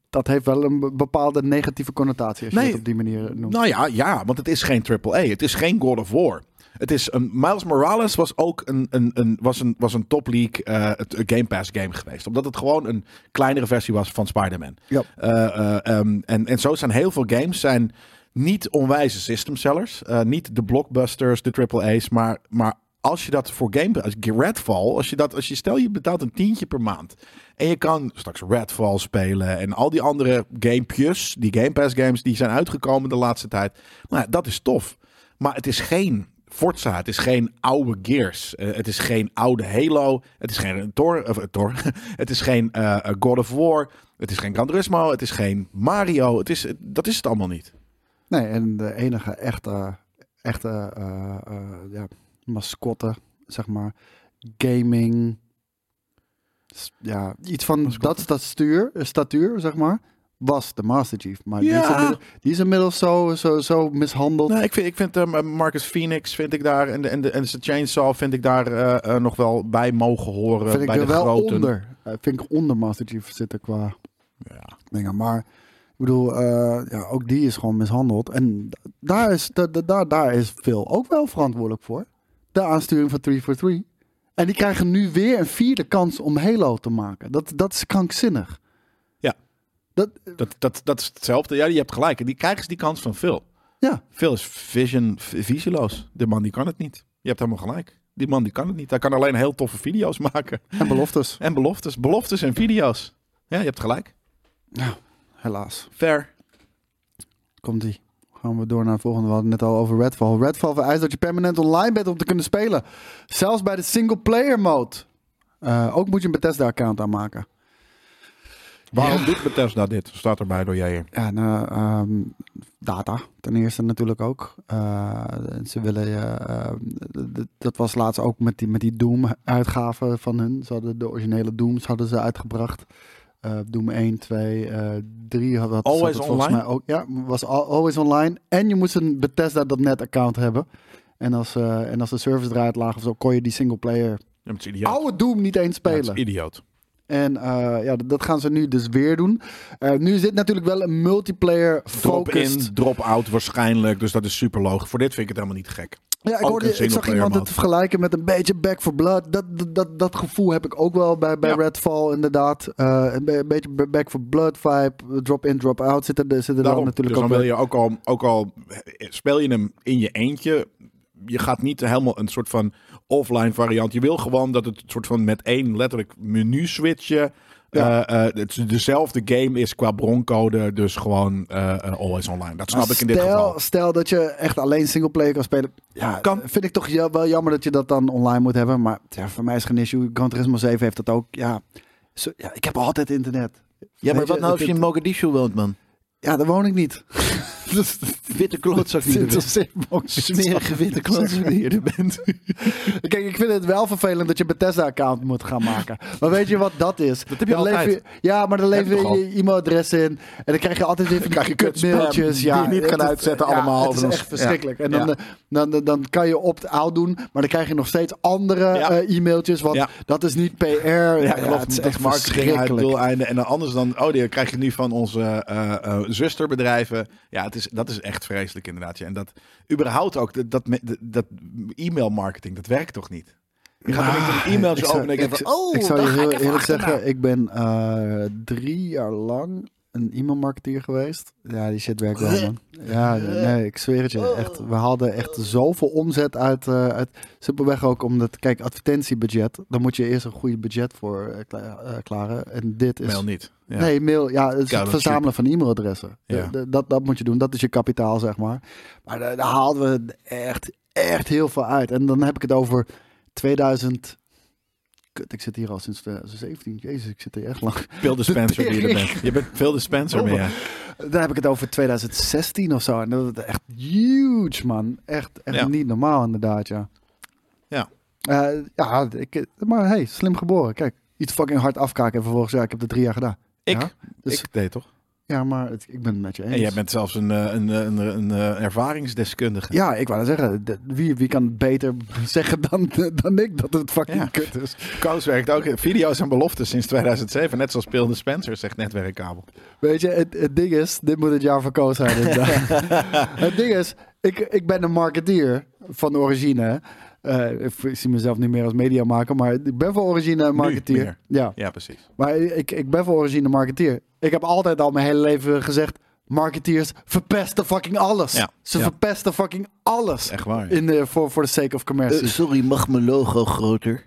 dat heeft wel een bepaalde negatieve connotatie als je het op die manier noemt. Nou ja, ja, want het is geen AAA. Het is geen God of War. Het is een, Miles Morales was ook een, een, een, was een, was een top league eh, een Game Pass game geweest. Omdat het gewoon een kleinere versie was van Spider-Man. Ja. Eh, eh, ehm, en, en zo zijn heel veel games zijn niet onwijze system sellers. Eh, niet de blockbusters, de AAA's. Maar, maar als je dat voor Game als Redfall, als je dat, als je stel je betaalt een tientje per maand. En je kan straks Redfall spelen en al die andere gamepjes, die Game Pass games die zijn uitgekomen de laatste tijd. Nou, dat is tof. Maar het is geen Forza, het is geen oude Gears, eh, het is geen oude Halo, het is geen Thor, of, eh, Thor. het is geen eh, eh, God of War, het is geen Gran Turismo, het is geen Mario, het is, dat is het allemaal niet. Nee, en de enige echte, echte ja, mascotte, zeg maar, gaming, ja, iets van Mascotte. dat statuur, statuur, zeg maar, was de Master Chief. Maar die, is inmiddels, die is inmiddels zo, zo, zo mishandeld. Nee, ik vind, ik vind ehm, Marcus Phoenix vind ik daar en de, en de, en de Chainsaw vind ik daar eh, eh, nog wel bij mogen horen vind ik bij er de wel groten. onder. Eh, vind ik onder Master Chief zitten qua Ja. dingen. Maar ik bedoel, eh, ja, ook die is gewoon mishandeld. En daar is, da- daar, daar is Phil ook wel verantwoordelijk voor. De aansturing van 343. En die krijgen nu weer een vierde kans om Halo te maken. Dat, dat is krankzinnig. Ja. Dat, Dat, dat, dat is hetzelfde. Ja, je hebt gelijk. En die krijgen ze die kans van Phil. ja, Phil is vision, visieloos. De man die kan het niet. Je hebt helemaal gelijk. Die man die kan het niet. Hij kan alleen heel toffe video's maken. en beloftes. En beloftes. Beloftes en video's. Ja, je hebt gelijk. Helaas. Fair. Komt die. Gaan we door naar het volgende. We hadden het net al over Redfall. Redfall vereist dat je permanent online bent om te kunnen spelen. Zelfs bij de single player mode. Eh, ook moet je een Bethesda account aanmaken. Waarom doet Bethesda dit? Staat erbij door jij hier. Ja, nou, ehm, data ten eerste natuurlijk ook. Eh, ze willen, eh, eh, dat was laatst ook met die, met die Doom-uitgaven van hun. Ze hadden de originele Dooms hadden ze uitgebracht. Eh, Doom 1, 2, eh 3 had, had Always zat het volgens online? mij ook. Ja, was al- always online. En je moest een Bethesda.net account hebben. En als, eh, en als de service eruit lag of zo, kon je die single player Ja, maar het is idioot. oude Doom niet eens Ja, het spelen. is idioot. En eh, ja, dat gaan ze nu dus weer doen. Eh, nu zit natuurlijk wel een multiplayer Drop focused. in, drop out waarschijnlijk. Dus dat is super logisch. Voor dit vind ik het helemaal niet gek. Ja, ik, hoorde, ik zag iemand het vergelijken met een beetje Back for Blood. Dat, dat, dat, gevoel heb ik ook wel bij, bij Ja. Redfall, inderdaad. Eh, een, be- een beetje Back for Blood vibe. Drop in, drop out zit er, zit er dan Daarom, natuurlijk dus dan wil je ook al, ook al speel je hem in je eentje. Je gaat niet helemaal een soort van offline variant. Je wil gewoon dat het soort van met één letterlijk menu switchen. Ja. eh, eh, het dezelfde game is qua broncode. Dus gewoon eh, always online. Dat snap Maar ik in dit stel, geval. Stel dat je echt alleen singleplayer kan spelen. Ja, Kan. vind ik toch wel jammer dat je dat dan online moet hebben. Maar ja, voor mij is geen issue. Gran Turismo 7 heeft dat ook. Ja, zo, ja ik heb altijd internet. Ja, maar wat nou als je in Mogadishu woont, man? Ja, daar woon ik niet. Witte klootzak die er bent. Smerige witte klootzak die je bent. Kijk, ik vind het wel vervelend dat je een Bethesda-account moet gaan maken. Maar weet je wat dat is? Dat heb je dan ja, maar dan lever je je je e-mailadres in. En dan krijg je altijd die krijg je kut spam mailtjes. die Ja, je niet kan uitzetten ja, allemaal. Het is echt verschrikkelijk. En dan, Ja. eh, dan, dan, dan kan je opt-out doen, maar dan krijg je nog steeds andere Ja. eh, e-mailtjes. Want Ja. dat is niet PR. Ja, klopt. het is echt marketing doeleinden. En dan anders dan, oh, die krijg je nu van onze eh, zusterbedrijven. Ja, het is, dat is echt vreselijk inderdaad. ja. En dat überhaupt ook, dat, dat, e-mail marketing, dat werkt toch niet? Je gaat niet een e-mailtje Ik zou- open en ik- van, oh, ik zou daar je heel eerlijk zeggen, ik ben eh, drie jaar lang een e-mailmarketeer geweest. Ja, die shit werkt wel, man. Ja, nee, ik zweer het je. Echt, we hadden echt zoveel omzet uit, eh, uit simpelweg ook omdat, kijk, advertentiebudget, dan moet je eerst een goede budget voor eh, kla- eh, klaren. En dit is... Mail niet. Ja. Nee, mail, ja, het, het verzamelen van e-mailadressen. Ja. Dat, dat moet je doen, dat is je kapitaal, zeg maar. Maar daar, daar haalden we echt, echt heel veel uit. En dan heb ik het over 2000... Kut, ik zit hier al sinds 2017. Jezus, ik zit hier echt lang. Veel dispenser die je er bent. Je bent veel dispenser meer. ja. Dan heb ik het over 2016 of zo. En dat is echt huge, man. Echt, echt Ja. niet normaal, inderdaad, ja. Ja. Eh, ja, ik, maar hey, slim geboren. Kijk, iets fucking hard afkaken en vervolgens, ja, ik heb het drie jaar gedaan. Ik, Ja, dus, ik deed toch? Ja maar het- ik ben het met je eens. En jij bent zelfs een, eh, een, een, een, een, eh, ervaringsdeskundige. Ja, ik wou zeggen. de- wie, wie kan beter zeggen dan, dan ik dat het fucking Ja. kut is? Koos werkt ook. Video's en beloftes sinds 2007. Net zoals speelde Spencer, zegt netwerkkabel. Weet je, het, het ding is, dit moet het jaar van Koos zijn. het ding is, ik, ik ben een marketeer van origine. Eh, ik zie mezelf niet meer als mediamaker, maar ik ben van origine marketeer. Ja, Ja, precies. maar ik, ik ben van origine marketeer. Ik heb altijd al mijn hele leven gezegd, marketeers verpesten fucking alles. Ja, Ze ja. verpesten fucking alles. Echt waar. In de, voor, voor de sake of commerce. Eh, sorry, mag mijn logo groter?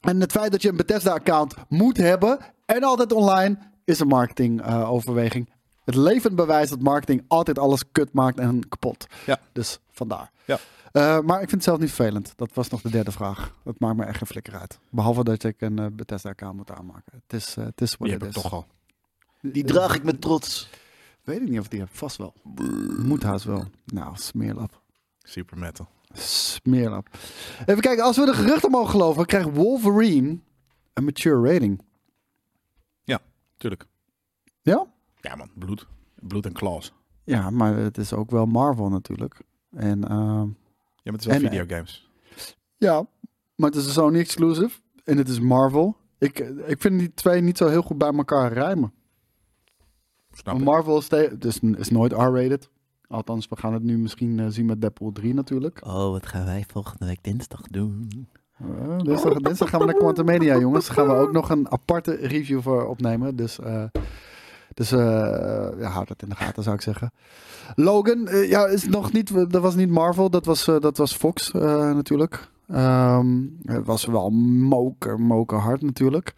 En het feit dat je een Bethesda-account moet hebben en altijd online, is een marketing-overweging. het levend bewijs dat marketing altijd alles kut maakt en kapot. Ja. Dus vandaar. Ja. Eh, maar ik vind het zelf niet vervelend. Dat was nog de derde vraag. Dat maakt me echt geen flikker uit. Behalve dat ik een eh, Bethesda-account moet aanmaken. Het is, het is wat het heb ik is. toch al. Die draag ik met trots. Weet ik niet of ik die heb. Vast wel. Moet haast wel. Nou, smeerlap. Super metal. Smeerlap. Even kijken, als we de geruchten mogen geloven, krijgt Wolverine een mature rating. Tuurlijk. Ja? Ja man, bloed. Bloed en claws. Ja, maar het is ook wel Marvel natuurlijk. En ehm, Ja, maar het is wel En, eh, videogames. ja, maar het is een Sony exclusive en het is Marvel. Ik, ik vind die twee niet zo heel goed bij elkaar rijmen. Snap. Marvel is, dus is nooit R-rated. Althans, we gaan het nu misschien eh, zien met Deadpool 3 natuurlijk. Oh, wat gaan wij volgende week dinsdag doen? Uh, dinsdag, dinsdag gaan we naar Quantum Media, jongens. Daar gaan we ook nog een aparte review voor opnemen. Dus, eh, dus eh, ja, houd het in de gaten, zou ik zeggen. Logan, eh, ja, is nog niet, dat was niet Marvel, dat was, eh, dat was Fox eh, natuurlijk. Ehm, het was wel moker, moker hard natuurlijk.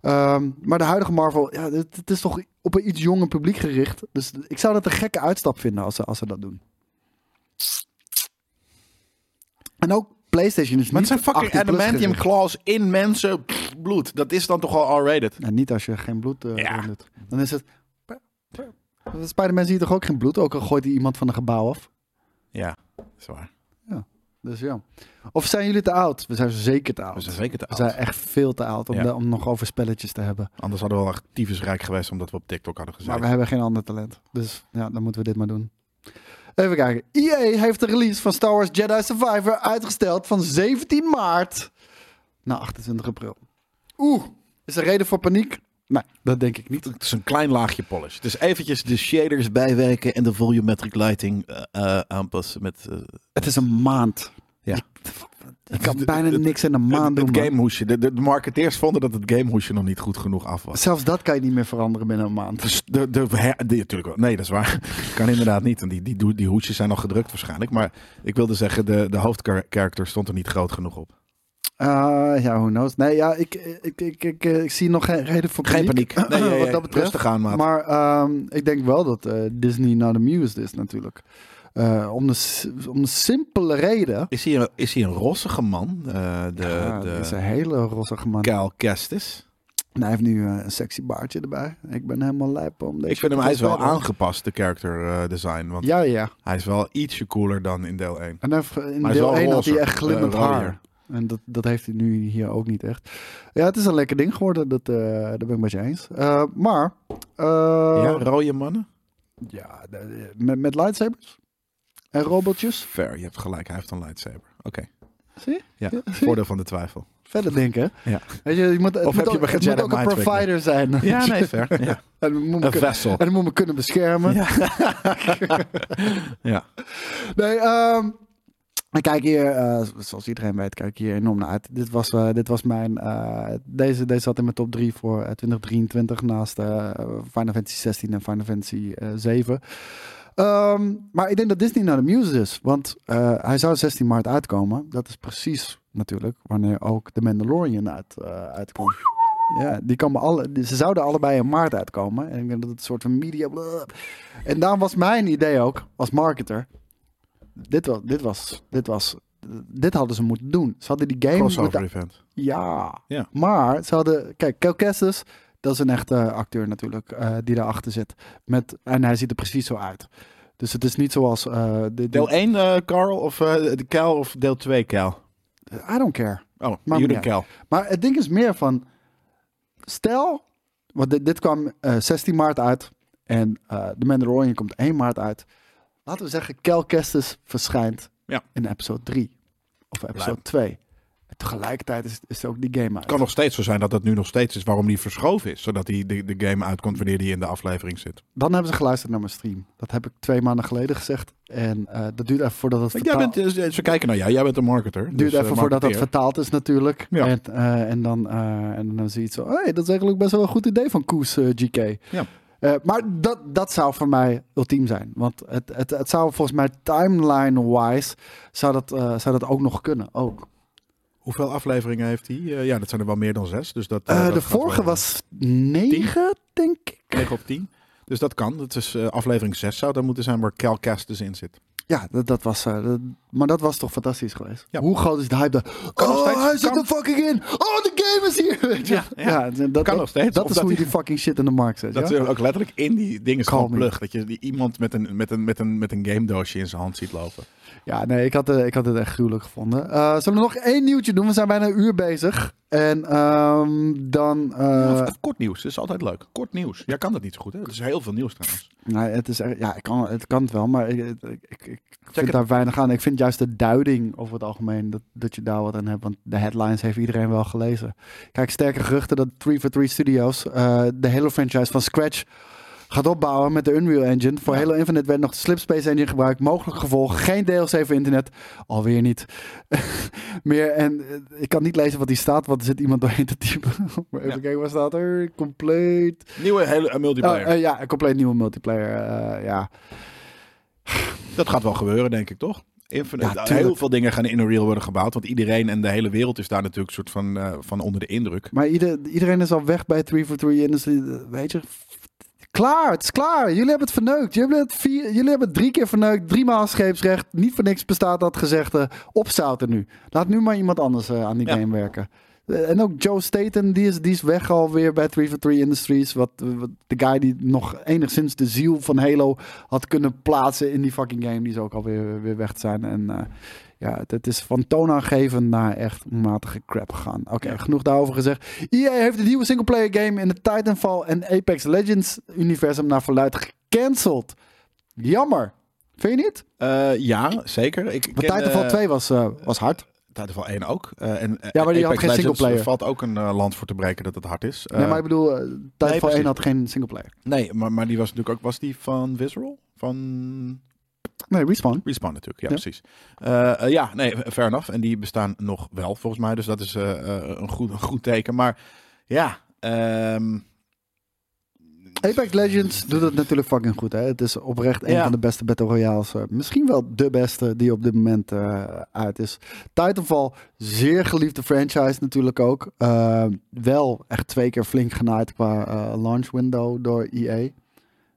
Ehm, maar de huidige Marvel, ja, het, het is toch op een iets jonger publiek gericht. Dus ik zou dat een gekke uitstap vinden als ze, als ze dat doen. En ook PlayStation is Maar het niet zijn fucking 18 plus adamantium gericht. claws in mensen. Pff, bloed. Dat is dan toch al R-rated? En niet als je geen bloed eh Ja. erin doet. Dan is het... Spider-Man zie je toch ook geen bloed? Ook al gooit hij iemand van een gebouw af. Ja, dat is waar. Dus ja. Of zijn jullie te oud? We zijn zeker te oud. We zijn zeker te We oud. zijn echt veel te oud om, Ja. de- om nog over spelletjes te hebben. Anders hadden we wel echt tyfusrijk geweest omdat we op TikTok hadden gezeten. Maar we hebben geen ander talent. Dus ja, dan moeten we dit maar doen. Even kijken. EA heeft de release van Star Wars Jedi Survivor uitgesteld van 17 maart naar 28 april. Oeh, is er reden voor paniek? Nee, dat denk ik niet. Het is een klein laagje polish. Dus eventjes De shaders bijwerken en de volumetric lighting eh, eh, aanpassen met... eh, Het is een maand. Ja. Je kan bijna niks in een maand doen. Het gamehoesje. De, de, marketeers vonden dat het gamehoesje nog niet goed genoeg af was. Zelfs dat kan je niet meer veranderen binnen een maand. Dus de, de, natuurlijk wel. Nee, dat is waar. kan inderdaad niet. Want die, die, die, hoesjes zijn al gedrukt waarschijnlijk. Maar ik wilde zeggen, de, de hoofdkarakter stond er niet groot genoeg op. Eh, ja, who knows. Nee, ja, ik, ik, ik, ik, eh, ik zie nog geen reden voor Geen paniek. paniek. Nee, nee, wat dat betreft. Rustig aan, maat. Maar ehm, ik denk wel dat eh, Disney not amused is natuurlijk. Eh, om, de, om de simpele reden. Is hij een, is hij een rossige man? De Ja, de is een hele rossige man. Cal Kestis. En hij heeft nu een sexy baardje erbij. Ik ben helemaal lijp om deze. Ik vind hem, hij is wel aangepast, de character design. Want Ja, ja. hij is wel ietsje cooler dan in deel 1. En in Maar deel wel 1 had hij echt glimmend haar. En dat, dat heeft hij nu hier ook niet echt. Ja, het is een lekker ding geworden. Dat, daar ben ik met je eens. Eh, maar... eh, ja, rode mannen? Ja, met, met lightsabers en robotjes. Fair, je hebt gelijk. Hij heeft een lightsaber. Oké. Zie je? Ja, Ja, voordeel van de twijfel. Verder denken. Ja. Weet je, je moet, het Of moet heb je het moet ook een provider zijn. Ja, nee, fair. Ja. en, moet me Een kunnen, en moet me kunnen beschermen. Ja. ja. Nee, ehm kijk hier, eh, zoals iedereen weet, kijk hier enorm naar uit. Dit was, eh, dit was mijn, eh, deze, deze zat in mijn top 3 voor eh, 2023 naast Final Fantasy 16 en Final Fantasy eh 7. Ehm, maar ik denk dat Disney naar de muse is, want hij zou 16 maart uitkomen. Dat is precies natuurlijk wanneer ook The Mandalorian uit, uitkomt. Ja, die komen alle, ze zouden allebei in maart uitkomen. En ik denk dat het een soort van media... En daarom was mijn idee ook, als marketer... Dit was, dit was, dit was, dit hadden ze moeten doen. Ze hadden die game Crossover moeten... event. Ja. Ja. maar ze hadden... Kijk, Kel Kestis, dat is een echte acteur natuurlijk, eh, die daarachter zit. Met, en hij ziet er precies zo uit. Dus het is niet zoals... eh, de, de- Deel 1 eh Carl of eh, de Cal of deel 2 Cal? I don't care. Oh, me jullie Cal. Maar het ding is meer van... Stel, want dit, dit kwam eh, 16 maart uit. En eh The Mandalorian komt 1 maart uit. Laten we zeggen, Kel Kestis verschijnt Ja. in episode 3. Of episode 2. En tegelijkertijd is, is ook die game uit. Het kan nog steeds zo zijn dat het nu nog steeds is waarom die verschoven is. Zodat die, de, de game uitkomt wanneer die in de aflevering zit. Dan hebben ze geluisterd naar mijn stream. Dat heb ik twee maanden geleden gezegd. En eh, dat duurt even voordat het Jij vertaald... bent, eh, ze kijken naar jou, jij bent een marketer. duurt dus, eh, even voordat dat vertaald is natuurlijk. Ja. En, eh, en, dan, eh, en dan zie je het zo. Hey, dat is eigenlijk best wel een goed idee van Koes eh, GK. Ja. Eh, maar dat, dat zou voor mij ultiem zijn. Want het, het, het zou volgens mij timeline-wise... Zou dat, eh, zou dat ook nog kunnen. Ook. Hoeveel afleveringen heeft hij? Eh, ja, dat zijn er wel meer dan zes. Dus dat, dat de vorige was negen, denk ik. 9 op 10. Dus dat kan. Dat is aflevering 6 zou dan moeten zijn waar Cal Kestis in zit. Ja, dat, dat was... dat- maar dat was toch fantastisch geweest. Ja. Hoe groot is de hype daar? Oh, hij zit er fucking in! De game is hier! Weet je? Ja, ja. dat, Kan dat, nog steeds. Dat Of is dat hoe je die- fucking shit in de markt zet. Dat ja? is ook letterlijk in die dingen gewoon plug. Dat je die iemand met, een, met, een, met, een, met een game doosje in zijn hand ziet lopen. Ja, nee, ik had, eh, ik had het echt gruwelijk gevonden. Eh, zullen we nog één nieuwtje doen? We zijn bijna een uur bezig. En ehm, dan... eh, Of- of kort nieuws, dat is altijd leuk. Kort nieuws. Jij kan dat niet zo goed, hè? Er is heel veel nieuws trouwens. nee, het, is, echt- ja, ik kan, het kan het wel, maar ik, ik, ik, ik vind het. daar weinig aan. Ik vind juist de duiding over het algemeen dat, dat je daar wat aan hebt. Want de headlines heeft iedereen wel gelezen. Kijk, sterke geruchten dat 343 Studios eh, de Halo franchise van scratch gaat opbouwen met de Unreal Engine. Voor Ja. Halo Infinite werd nog de Slipspace Engine gebruikt. Mogelijk gevolg, geen DLC voor internet. Alweer niet. Meer. En eh, ik kan niet lezen wat hier staat, want er zit iemand doorheen te typen. maar even Ja. kijken, waar staat er? Complete. Nieuwe hele eh, multiplayer. Oh, eh, ja, een compleet nieuwe multiplayer. ja. dat gaat wel gebeuren, denk ik, toch? Infinite, Ja, heel veel dingen gaan in Unreal worden gebouwd. Want iedereen en de hele wereld is daar natuurlijk soort van, van onder de indruk. Maar ieder, iedereen is al weg bij 343 Industry. Weet je, klaar, het is klaar. Jullie hebben het verneukt. Jullie hebben het, vier, jullie hebben het drie keer verneukt. Drie maal scheepsrecht. Niet voor niks bestaat dat gezegde. Opzouten nu. Laat nu maar iemand anders eh, aan die Ja. game werken. Eh, En ook Joe Staten, die is, die is weg alweer bij 343 Industries. Wat, wat de guy die nog enigszins de ziel van Halo had kunnen plaatsen in die fucking game. Die is ook alweer weer weg te zijn. En eh, ja, het, is van toonaangevend naar echt matige crap gegaan. Oké, genoeg daarover gezegd. EA heeft het nieuwe singleplayer game in het Titanfall en Apex Legends universum naar verluid gecanceld. Jammer. Vind je niet? Eh, ja, zeker. Ik ken, Titanfall eh, 2 was, eh, was hard. Titanfall 1 ook. Eh, en, Ja, maar die had geen singleplayer. valt ook een eh, land voor te breken dat het hard is. nee, Eh, maar ik bedoel, eh, Titanfall precies. 1 had geen singleplayer. nee, maar, maar die was natuurlijk ook... Was die van Visceral? Van... Nee, Respawn. Respawn natuurlijk, ja, Ja. precies. Eh, ja, nee, fair enough. En die bestaan nog wel, volgens mij. Dus dat is eh, een, goed, een goed teken. Maar ja, ehm, Apex Legends doet het natuurlijk fucking goed. Hè? Het is oprecht een Ja. van de beste Battle Royales. misschien wel de beste die op dit moment uit is. Titanfall, zeer geliefde franchise natuurlijk ook. Wel echt twee keer flink genaaid qua launch window door EA.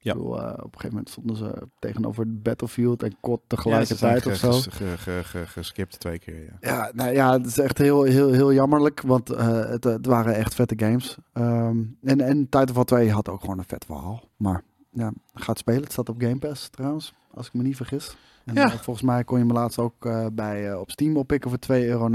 Ja. Ik bedoel, eh, op een gegeven moment stonden ze tegenover Battlefield en COD ja, tegelijkertijd ge- of zo. ge- ge- ge- geskipt twee keer, ja. Ja, nou ja, het is echt heel, heel, heel jammerlijk, want eh, het, het waren echt vette games. Ehm, en, en Titanfall 2 had ook gewoon een vet verhaal. Maar ja, gaat spelen. Het staat op Game Pass trouwens, als ik me niet vergis. En Ja. eh, volgens mij kon je hem laatst ook bij, op Steam oppikken voor 2,99 euro.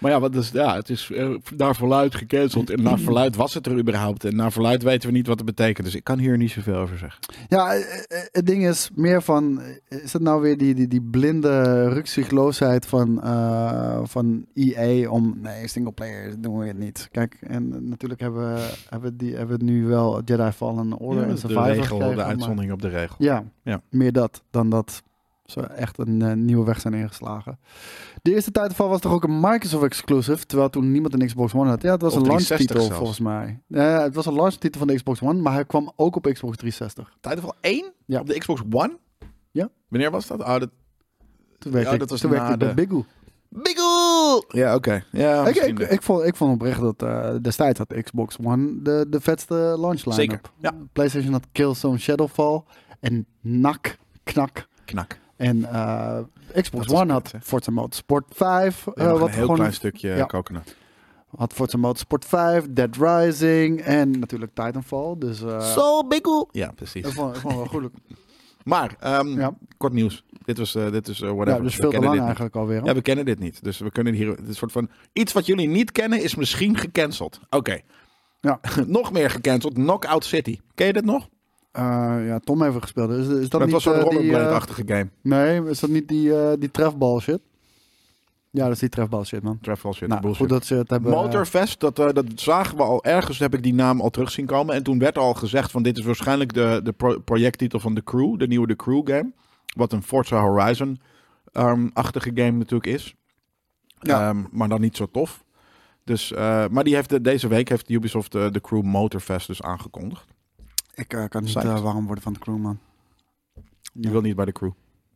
Maar ja, wat is, ja, het is eh, naar verluid gecanceld. En naar verluid was het er überhaupt. En naar verluid weten we niet wat het betekent. Dus ik kan hier niet zoveel over zeggen. Ja, eh, eh, het ding is meer van, is het nou weer die, die, die blinde rukzichtloosheid van, eh, van EA om, nee, singleplayer doen we het niet. Kijk, en natuurlijk hebben we, hebben, die, hebben we nu wel Jedi Fallen Order Ja, en de Survivor regel, gekregen, de maar- uitzondering op de regel. Ja, Ja. meer dat dan dat ze echt een eh, nieuwe weg zijn ingeslagen. De eerste Titanfall was toch ook een Microsoft exclusive, terwijl toen niemand een Xbox One had. Ja, het was Of een 360 launchtitel zelfs. volgens mij. Ja, het was een launchtitel van de Xbox One, maar hij kwam ook op Xbox 360. Titanfall 1 Ja. op de Xbox One? Ja. Wanneer was dat? Oh, dat... Toen werkte Ja, ik, dat was toen werkte de- Bigoo. Biggle! Ja, oké. Ja, Ik, ik, vond, ik vond oprecht dat eh, destijds had Xbox One de, de vetste launch line Zeker, ja. PlayStation had Killzone Shadowfall en NAC, knak. Knak. En eh, Xbox Dat One vet, had hè? Forza Motorsport 5. Ja, eh, wat een heel gewoon klein stukje ja. coconut. had Forza Motorsport 5, Dead Rising en natuurlijk Titanfall. Dus eh So Biggle! Ja, precies. ik vond, ik vond het wel goed. Maar, ehm, Ja. kort nieuws. Dit was, eh, dit is whatever. Ja, dus We veel te lang dit niet. eigenlijk alweer. hè? Ja, we kennen dit niet. Dus we kunnen hier een soort van iets wat jullie niet kennen is misschien gecanceld. Oké. Ja. nog meer gecanceld. Knockout City. Ken je dit nog? Eh, ja, Tom heeft gespeeld. Is, is dat Dat niet was zo'n eh, die, eh, rollerblade-achtige game. Nee, is dat niet die, die trefbal shit? Ja, dat is die trefbal shit, man. Travel shit, nou, bullshit. goed dat ze het hebben. Motorfest, dat, dat zagen we al ergens, heb ik die naam al terug zien komen. En toen werd al gezegd van dit is waarschijnlijk de, de pro- projecttitel van The Crew, de nieuwe The Crew game. Wat een Forza Horizon-achtige game natuurlijk is. Ja. Ehm, maar dan niet zo tof. Dus, maar die heeft de, deze week heeft Ubisoft eh, de Crew Motorfest dus aangekondigd. Ik eh, kan niet eh, warm worden van de crew, man. Je Ja. wil niet bij de Crew.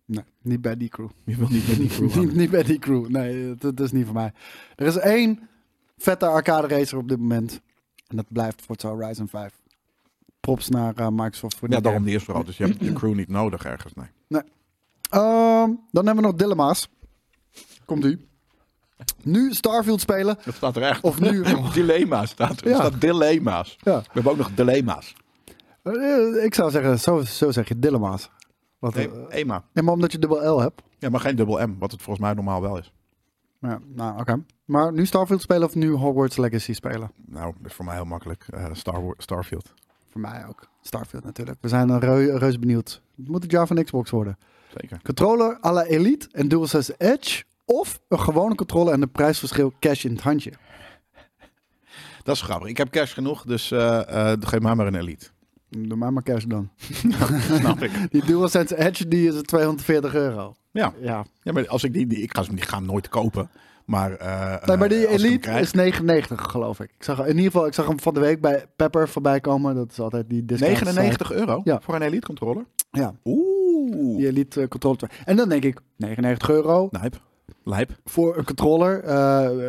Nee, niet bij die crew. Je wil niet bij die Crew. niet, niet bij die crew. Nee, dat, dat is niet voor mij. Er is één vette arcade racer op dit moment. En dat blijft Forza Horizon 5. Props naar eh, Microsoft voor die Ja, daarom game. die is vooral. Dus je hebt de Crew niet nodig ergens. Nee. Ehm, dan hebben we nog Dilemma's. Komt u. Nu Starfield spelen. Dat staat er echt. Of nu... Dilemma's staat er. Er Ja. staat dilemma's. ja. We hebben ook nog dilemma's. Eh, ik zou zeggen, zo, zo zeg je Dilemma's. Wat, Nee, eh, Ema. ja, maar omdat je dubbel L hebt. Ja, maar geen dubbel M, wat het volgens mij normaal wel is. Ja, nou, oké. Maar nu Starfield spelen of nu Hogwarts Legacy spelen? Nou, dat is voor mij heel makkelijk. Eh, Star Starfield. Voor mij ook. Starfield natuurlijk. We zijn reu- reus benieuwd. Moet het jaar van Xbox worden. Zeker. Controller à la Elite en DualSense Edge. Of een gewone controller en de prijsverschil cash in het handje. Dat is grappig. Ik heb cash genoeg, dus eh, eh, geef mij maar een Elite. Doe mij maar cash dan. Snap ik. Die DualSense Edge die is 240 euro. Ja. Ja. ja, maar als ik die, die ik ga, die ga hem nooit kopen. Maar, eh, Nee, maar die eh, Elite krijg- is 99 geloof ik. ik zag, in ieder geval, ik zag hem van de week bij Pepper voorbij komen. Dat is altijd die discount. 99 euro Ja. voor een Elite controller. Ja, Oeh. die Elite eh, controller. En dan denk ik, 99 euro Lijp. Lijp. voor een controller.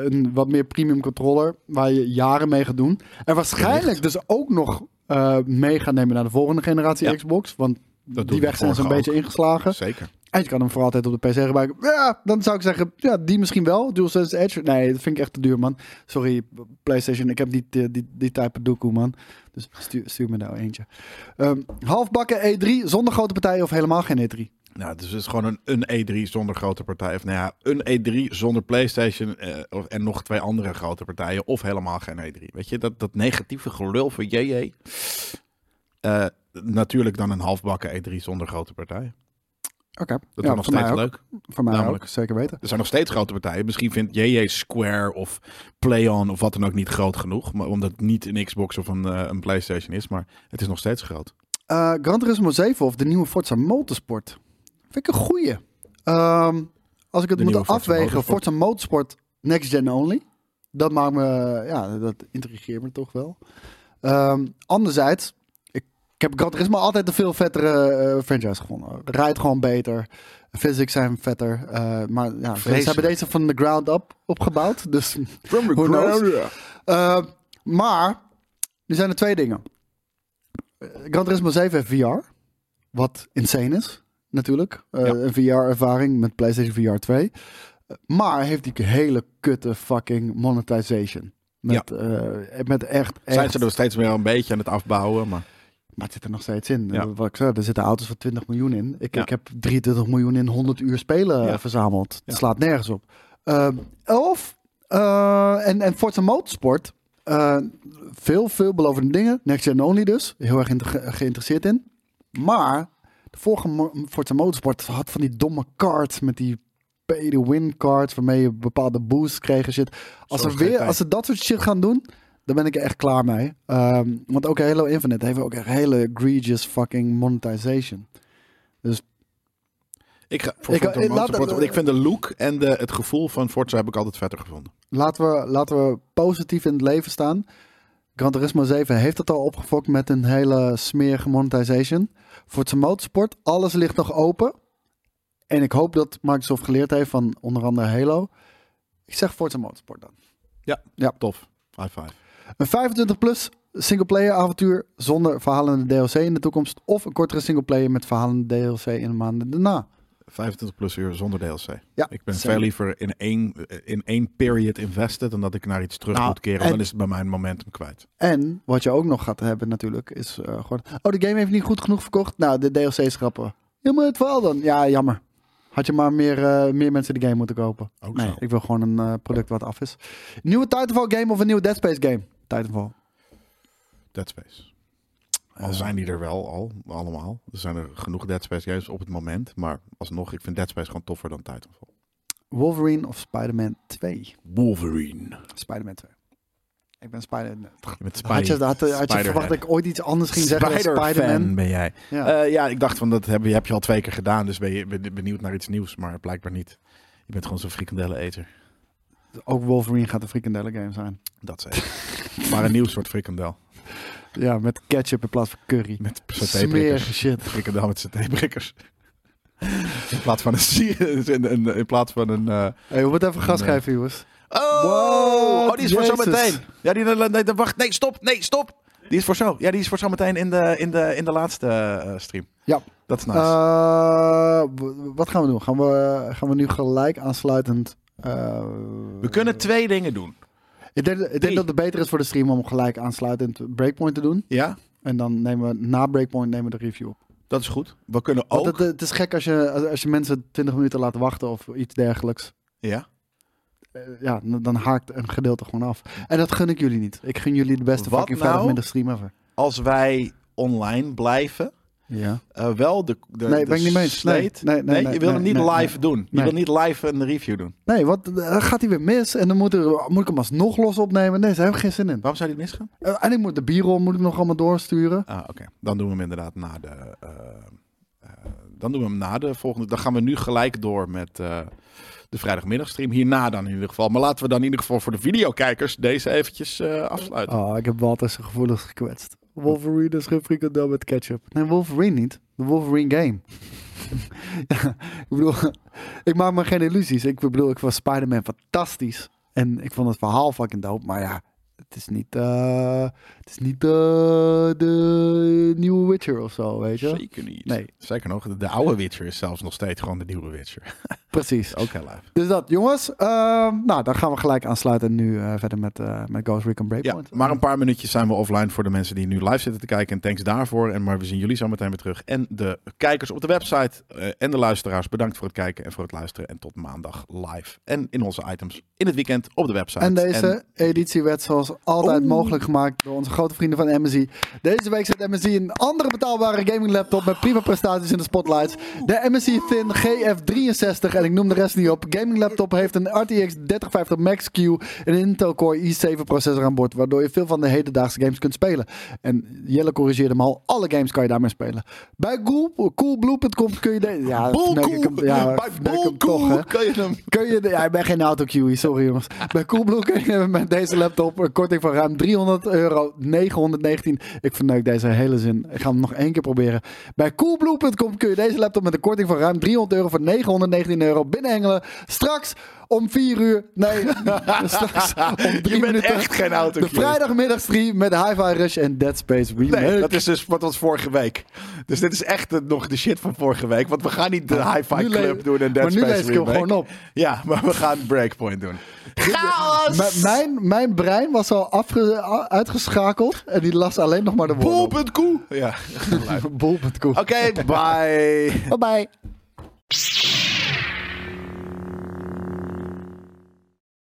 een wat meer premium controller. Waar je jaren mee gaat doen. En waarschijnlijk dus ook nog eh, mee gaan nemen naar de volgende generatie Ja. Xbox. Want doen die weg zijn ze een beetje ingeslagen. Zeker. En je kan hem voor altijd op de PC gebruiken. Ja, dan zou ik zeggen, ja, die misschien wel. DualSense Edge. Nee, dat vind ik echt te duur, man. Sorry, PlayStation. Ik heb niet die, die, die type doekoe, man. Dus stuur, stuur me nou eentje. Ehm halfbakken E3 zonder grote partijen of helemaal geen E3. Nou, dus het is gewoon een, een E3 zonder grote partijen. Of nou ja, een E3 zonder PlayStation eh, of- en nog twee andere grote partijen. Of helemaal geen E3. Weet je, dat, dat negatieve gelul voor JJ. Eh, natuurlijk dan een halfbakken E3 zonder grote partijen. Oké. Dat ja, is nog steeds leuk. Voor mij Namelijk. ook, zeker weten. Er zijn nog steeds grote partijen. Misschien vindt JJ Square of PlayOn of wat dan ook niet groot genoeg. Maar omdat het niet een Xbox of een, eh, een PlayStation is. Maar het is nog steeds groot. Eh Gran Turismo 7 of de nieuwe Forza Motorsport. Vind ik een goeie. Ehm, als ik het De moet Forza afwegen, Motorsport. Forza Motorsport Next Gen Only. Dat maakt me, ja, dat intrigeert me toch wel. Ehm, anderzijds, ik, ik heb Gran Turismo altijd een veel vettere eh, franchise gevonden. Rijdt gewoon beter. Physics zijn vetter. eh, maar ja, ze- hebben deze van de ground up opgebouwd. Dus From the ground up. Uh, maar er zijn er twee dingen. Eh, Gran Turismo 7 heeft VR. Wat insane is, natuurlijk. Eh, Ja. Een VR-ervaring met PlayStation VR 2. Eh, maar heeft die hele kutte fucking monetization. Met, eh, met echt, echt... Zijn ze er steeds meer een beetje aan het afbouwen, maar Maar het zit er nog steeds in. Ja. Wat ik zei, er zitten auto's van 20 miljoen in. Ik, Ja. ik heb 23 miljoen in 100 uur spelen Ja. verzameld. Het slaat nergens op. Of, eh, en, en Forza Motorsport, eh, veel, veelbelovende dingen. Next Gen Only dus. Heel erg geïnteresseerd in. Maar de vorige Forza Motorsport had van die domme cards met die pay to win cards waarmee je bepaalde boosts kreeg en shit. Als ze, weer, als ze dat soort shit gaan doen, dan ben ik er echt klaar mee. Ehm, want ook Halo Infinite heeft ook echt hele egregious fucking monetization. ik ga voor Ik- ik- laat- vind de look en de, het gevoel van Forza heb ik altijd vetter gevonden. Laten we, laten we positief in het leven staan. Gran Turismo 7 heeft het al opgefokt met een hele smerige monetization. Forza Motorsport, alles ligt nog open. En ik hoop dat Microsoft geleerd heeft van onder andere Halo. Ik zeg Forza Motorsport dan. Tof. High five. Een 25 plus singleplayer avontuur zonder verhalende DLC in de toekomst. Of een kortere singleplayer met verhalende DLC in de maanden daarna. 25 plus uur zonder DLC. Ja, Ik ben same. veel liever in één, in één period invested dan dat ik naar iets terug Nou, moet keren. en- Dan is het bij mij een momentum kwijt. En wat je ook nog gaat hebben natuurlijk is eh, gewoon... Oh, de game heeft niet goed genoeg verkocht. Nou, de DLC schrappen. Ja, maar het verhaal dan. Ja, jammer. Had je maar meer, eh, meer mensen de game moeten kopen. Ook nee, zo. ik wil gewoon een eh, product wat af is. Nieuwe Titanfall game of een nieuwe Dead Space game? Titanfall. Dead Space. Al Eh, zijn die er wel al, allemaal. Er zijn er genoeg Dead Space games op het moment. Maar alsnog, ik vind Dead Space gewoon toffer dan Titanfall. Wolverine of Spider-Man 2? Wolverine. Spider-Man 2. Ik ben Spider... Met Had je, had, had je Spider-Man. verwacht dat ik ooit iets anders ging zeggen dan Spider-Man? ben jij. Ja. Ja. ja, ik dacht van dat heb je, heb je al twee keer gedaan. Dus ben je ben- benieuwd naar iets nieuws. Maar blijkbaar niet. Je bent gewoon zo'n frikandellen eter. Ook Wolverine gaat een frikandellen game zijn. Dat zeker. maar een nieuw soort frikandel. Ja, met ketchup in plaats van curry. Met Smerige satébrikkers. shit. Frikandel met satébrikkers. in plaats van een, in, in, in plaats van een... eh, Hey, we moeten even gas Nee. geven, jongens. Oh, oh, die is voor Jezus. zometeen. Ja, die, nee, nee, wacht, nee, stop, nee, stop. Die is voor zo. Ja, die is voor zometeen in de, in de, in de laatste eh, stream. Ja. Dat is nice. Eh, wat gaan we doen? Gaan we, gaan we nu gelijk aansluitend... eh, We kunnen twee dingen doen. Ik denk, ik denk Drie. dat het beter is voor de stream om gelijk aansluitend Breakpoint te doen. Ja, En dan nemen we na Breakpoint nemen we de review op. dat is goed. We kunnen ook... het, het is gek als je, als, je mensen 20 minuten laat wachten of iets dergelijks. ja. Eh, ja, dan dan haakt een gedeelte gewoon af. En dat gun ik jullie niet. Ik gun jullie de beste Wat fucking nou? vrijdagmiddag stream ever. Als wij online blijven, Ja. eh, wel de, de Nee, de ben ik niet mee eens. Nee, nee, nee, nee, je wil nee, hem niet nee, live doen. Je Nee. wil niet live een review doen. Nee, wat dan gaat hij weer mis en dan moet, er, moet ik hem alsnog los opnemen. Nee, daar heb ik geen zin in. Waarom zou die misgaan? Eh, en ik moet de bierrol moet ik nog allemaal doorsturen. Ah, oké. Dan doen we hem inderdaad na de. eh, eh, dan doen we hem na de volgende. Dan gaan we nu gelijk door met eh, de vrijdagmiddagstream. Hierna dan in ieder geval. Maar laten we dan in ieder geval voor de videokijkers deze eventjes eh, afsluiten. Oh, ik heb Walter zijn gevoelens gekwetst. Wolverine is geen frikandel met ketchup. Nee, Wolverine niet. De Wolverine game. ja, ik bedoel, ik maak me geen illusies. Ik bedoel, ik was Spider-Man fantastisch. En ik vond het verhaal fucking dope. Maar ja, het is niet, eh, het is niet eh, de nieuwe Witcher of zo, weet je? Zeker niet. Nee. Zeker nog. De, de oude Witcher is zelfs nog steeds gewoon de nieuwe Witcher. Precies. Ook heel live. Dus dat, jongens. ehm, nou, dan gaan we gelijk aansluiten nu eh, verder met, met Ghost Recon Ja, Breakpoint. maar een paar minuutjes zijn we offline voor de mensen die nu live zitten te kijken. En thanks daarvoor. En maar we zien jullie zo meteen weer terug. En de kijkers op de website en de luisteraars, bedankt voor het kijken en voor het luisteren. En tot maandag live. En in onze items in het weekend op de website. En deze editie werd zoals altijd Oeh. mogelijk gemaakt door onze grote vrienden van MSI. Deze week zet MSI een andere betaalbare gaming laptop met prima prestaties in de spotlights. De MSI Thin GF63 en ik noem de rest niet op. Gaming laptop heeft een RTX 3050 Max Q en een Intel Core i7 processor aan boord, waardoor je veel van de hedendaagse games kunt spelen. En Jelle corrigeerde hem al, alle games kan je daarmee spelen. Bij Cool- coolblue.com kun je de... Ja, ik hem, ja, Bij hem toch, hè. Kan je hem... Kun je de, ja, ik ben geen auto sorry jongens. Bij Coolblue kun je met deze laptop een van ruim 300 euro, 919. Ik verneuk deze hele zin. Ik ga hem nog één keer proberen. Bij coolblue.com kun je deze laptop met een korting van ruim 300 euro voor 919 euro binnenhengelen. Straks om 4 uur, nee, straks om 3 Je bent minuten. echt geen auto De vrijdagmiddagstream met Hi-Fi Rush en Dead Space Remake. Nee, dat is dus wat was vorige week. Dus dit is echt nog de shit van vorige week. Want we gaan niet de Hi-Fi Club doen en Dead maar nu Space lees ik hem remake. gewoon op. Ja, maar we gaan Breakpoint doen. M- mijn, mijn brein was al afge- uitgeschakeld en die las alleen nog maar de woorden. Bol.koe. Ja. Bol.com. Oké, bye. Bye bye.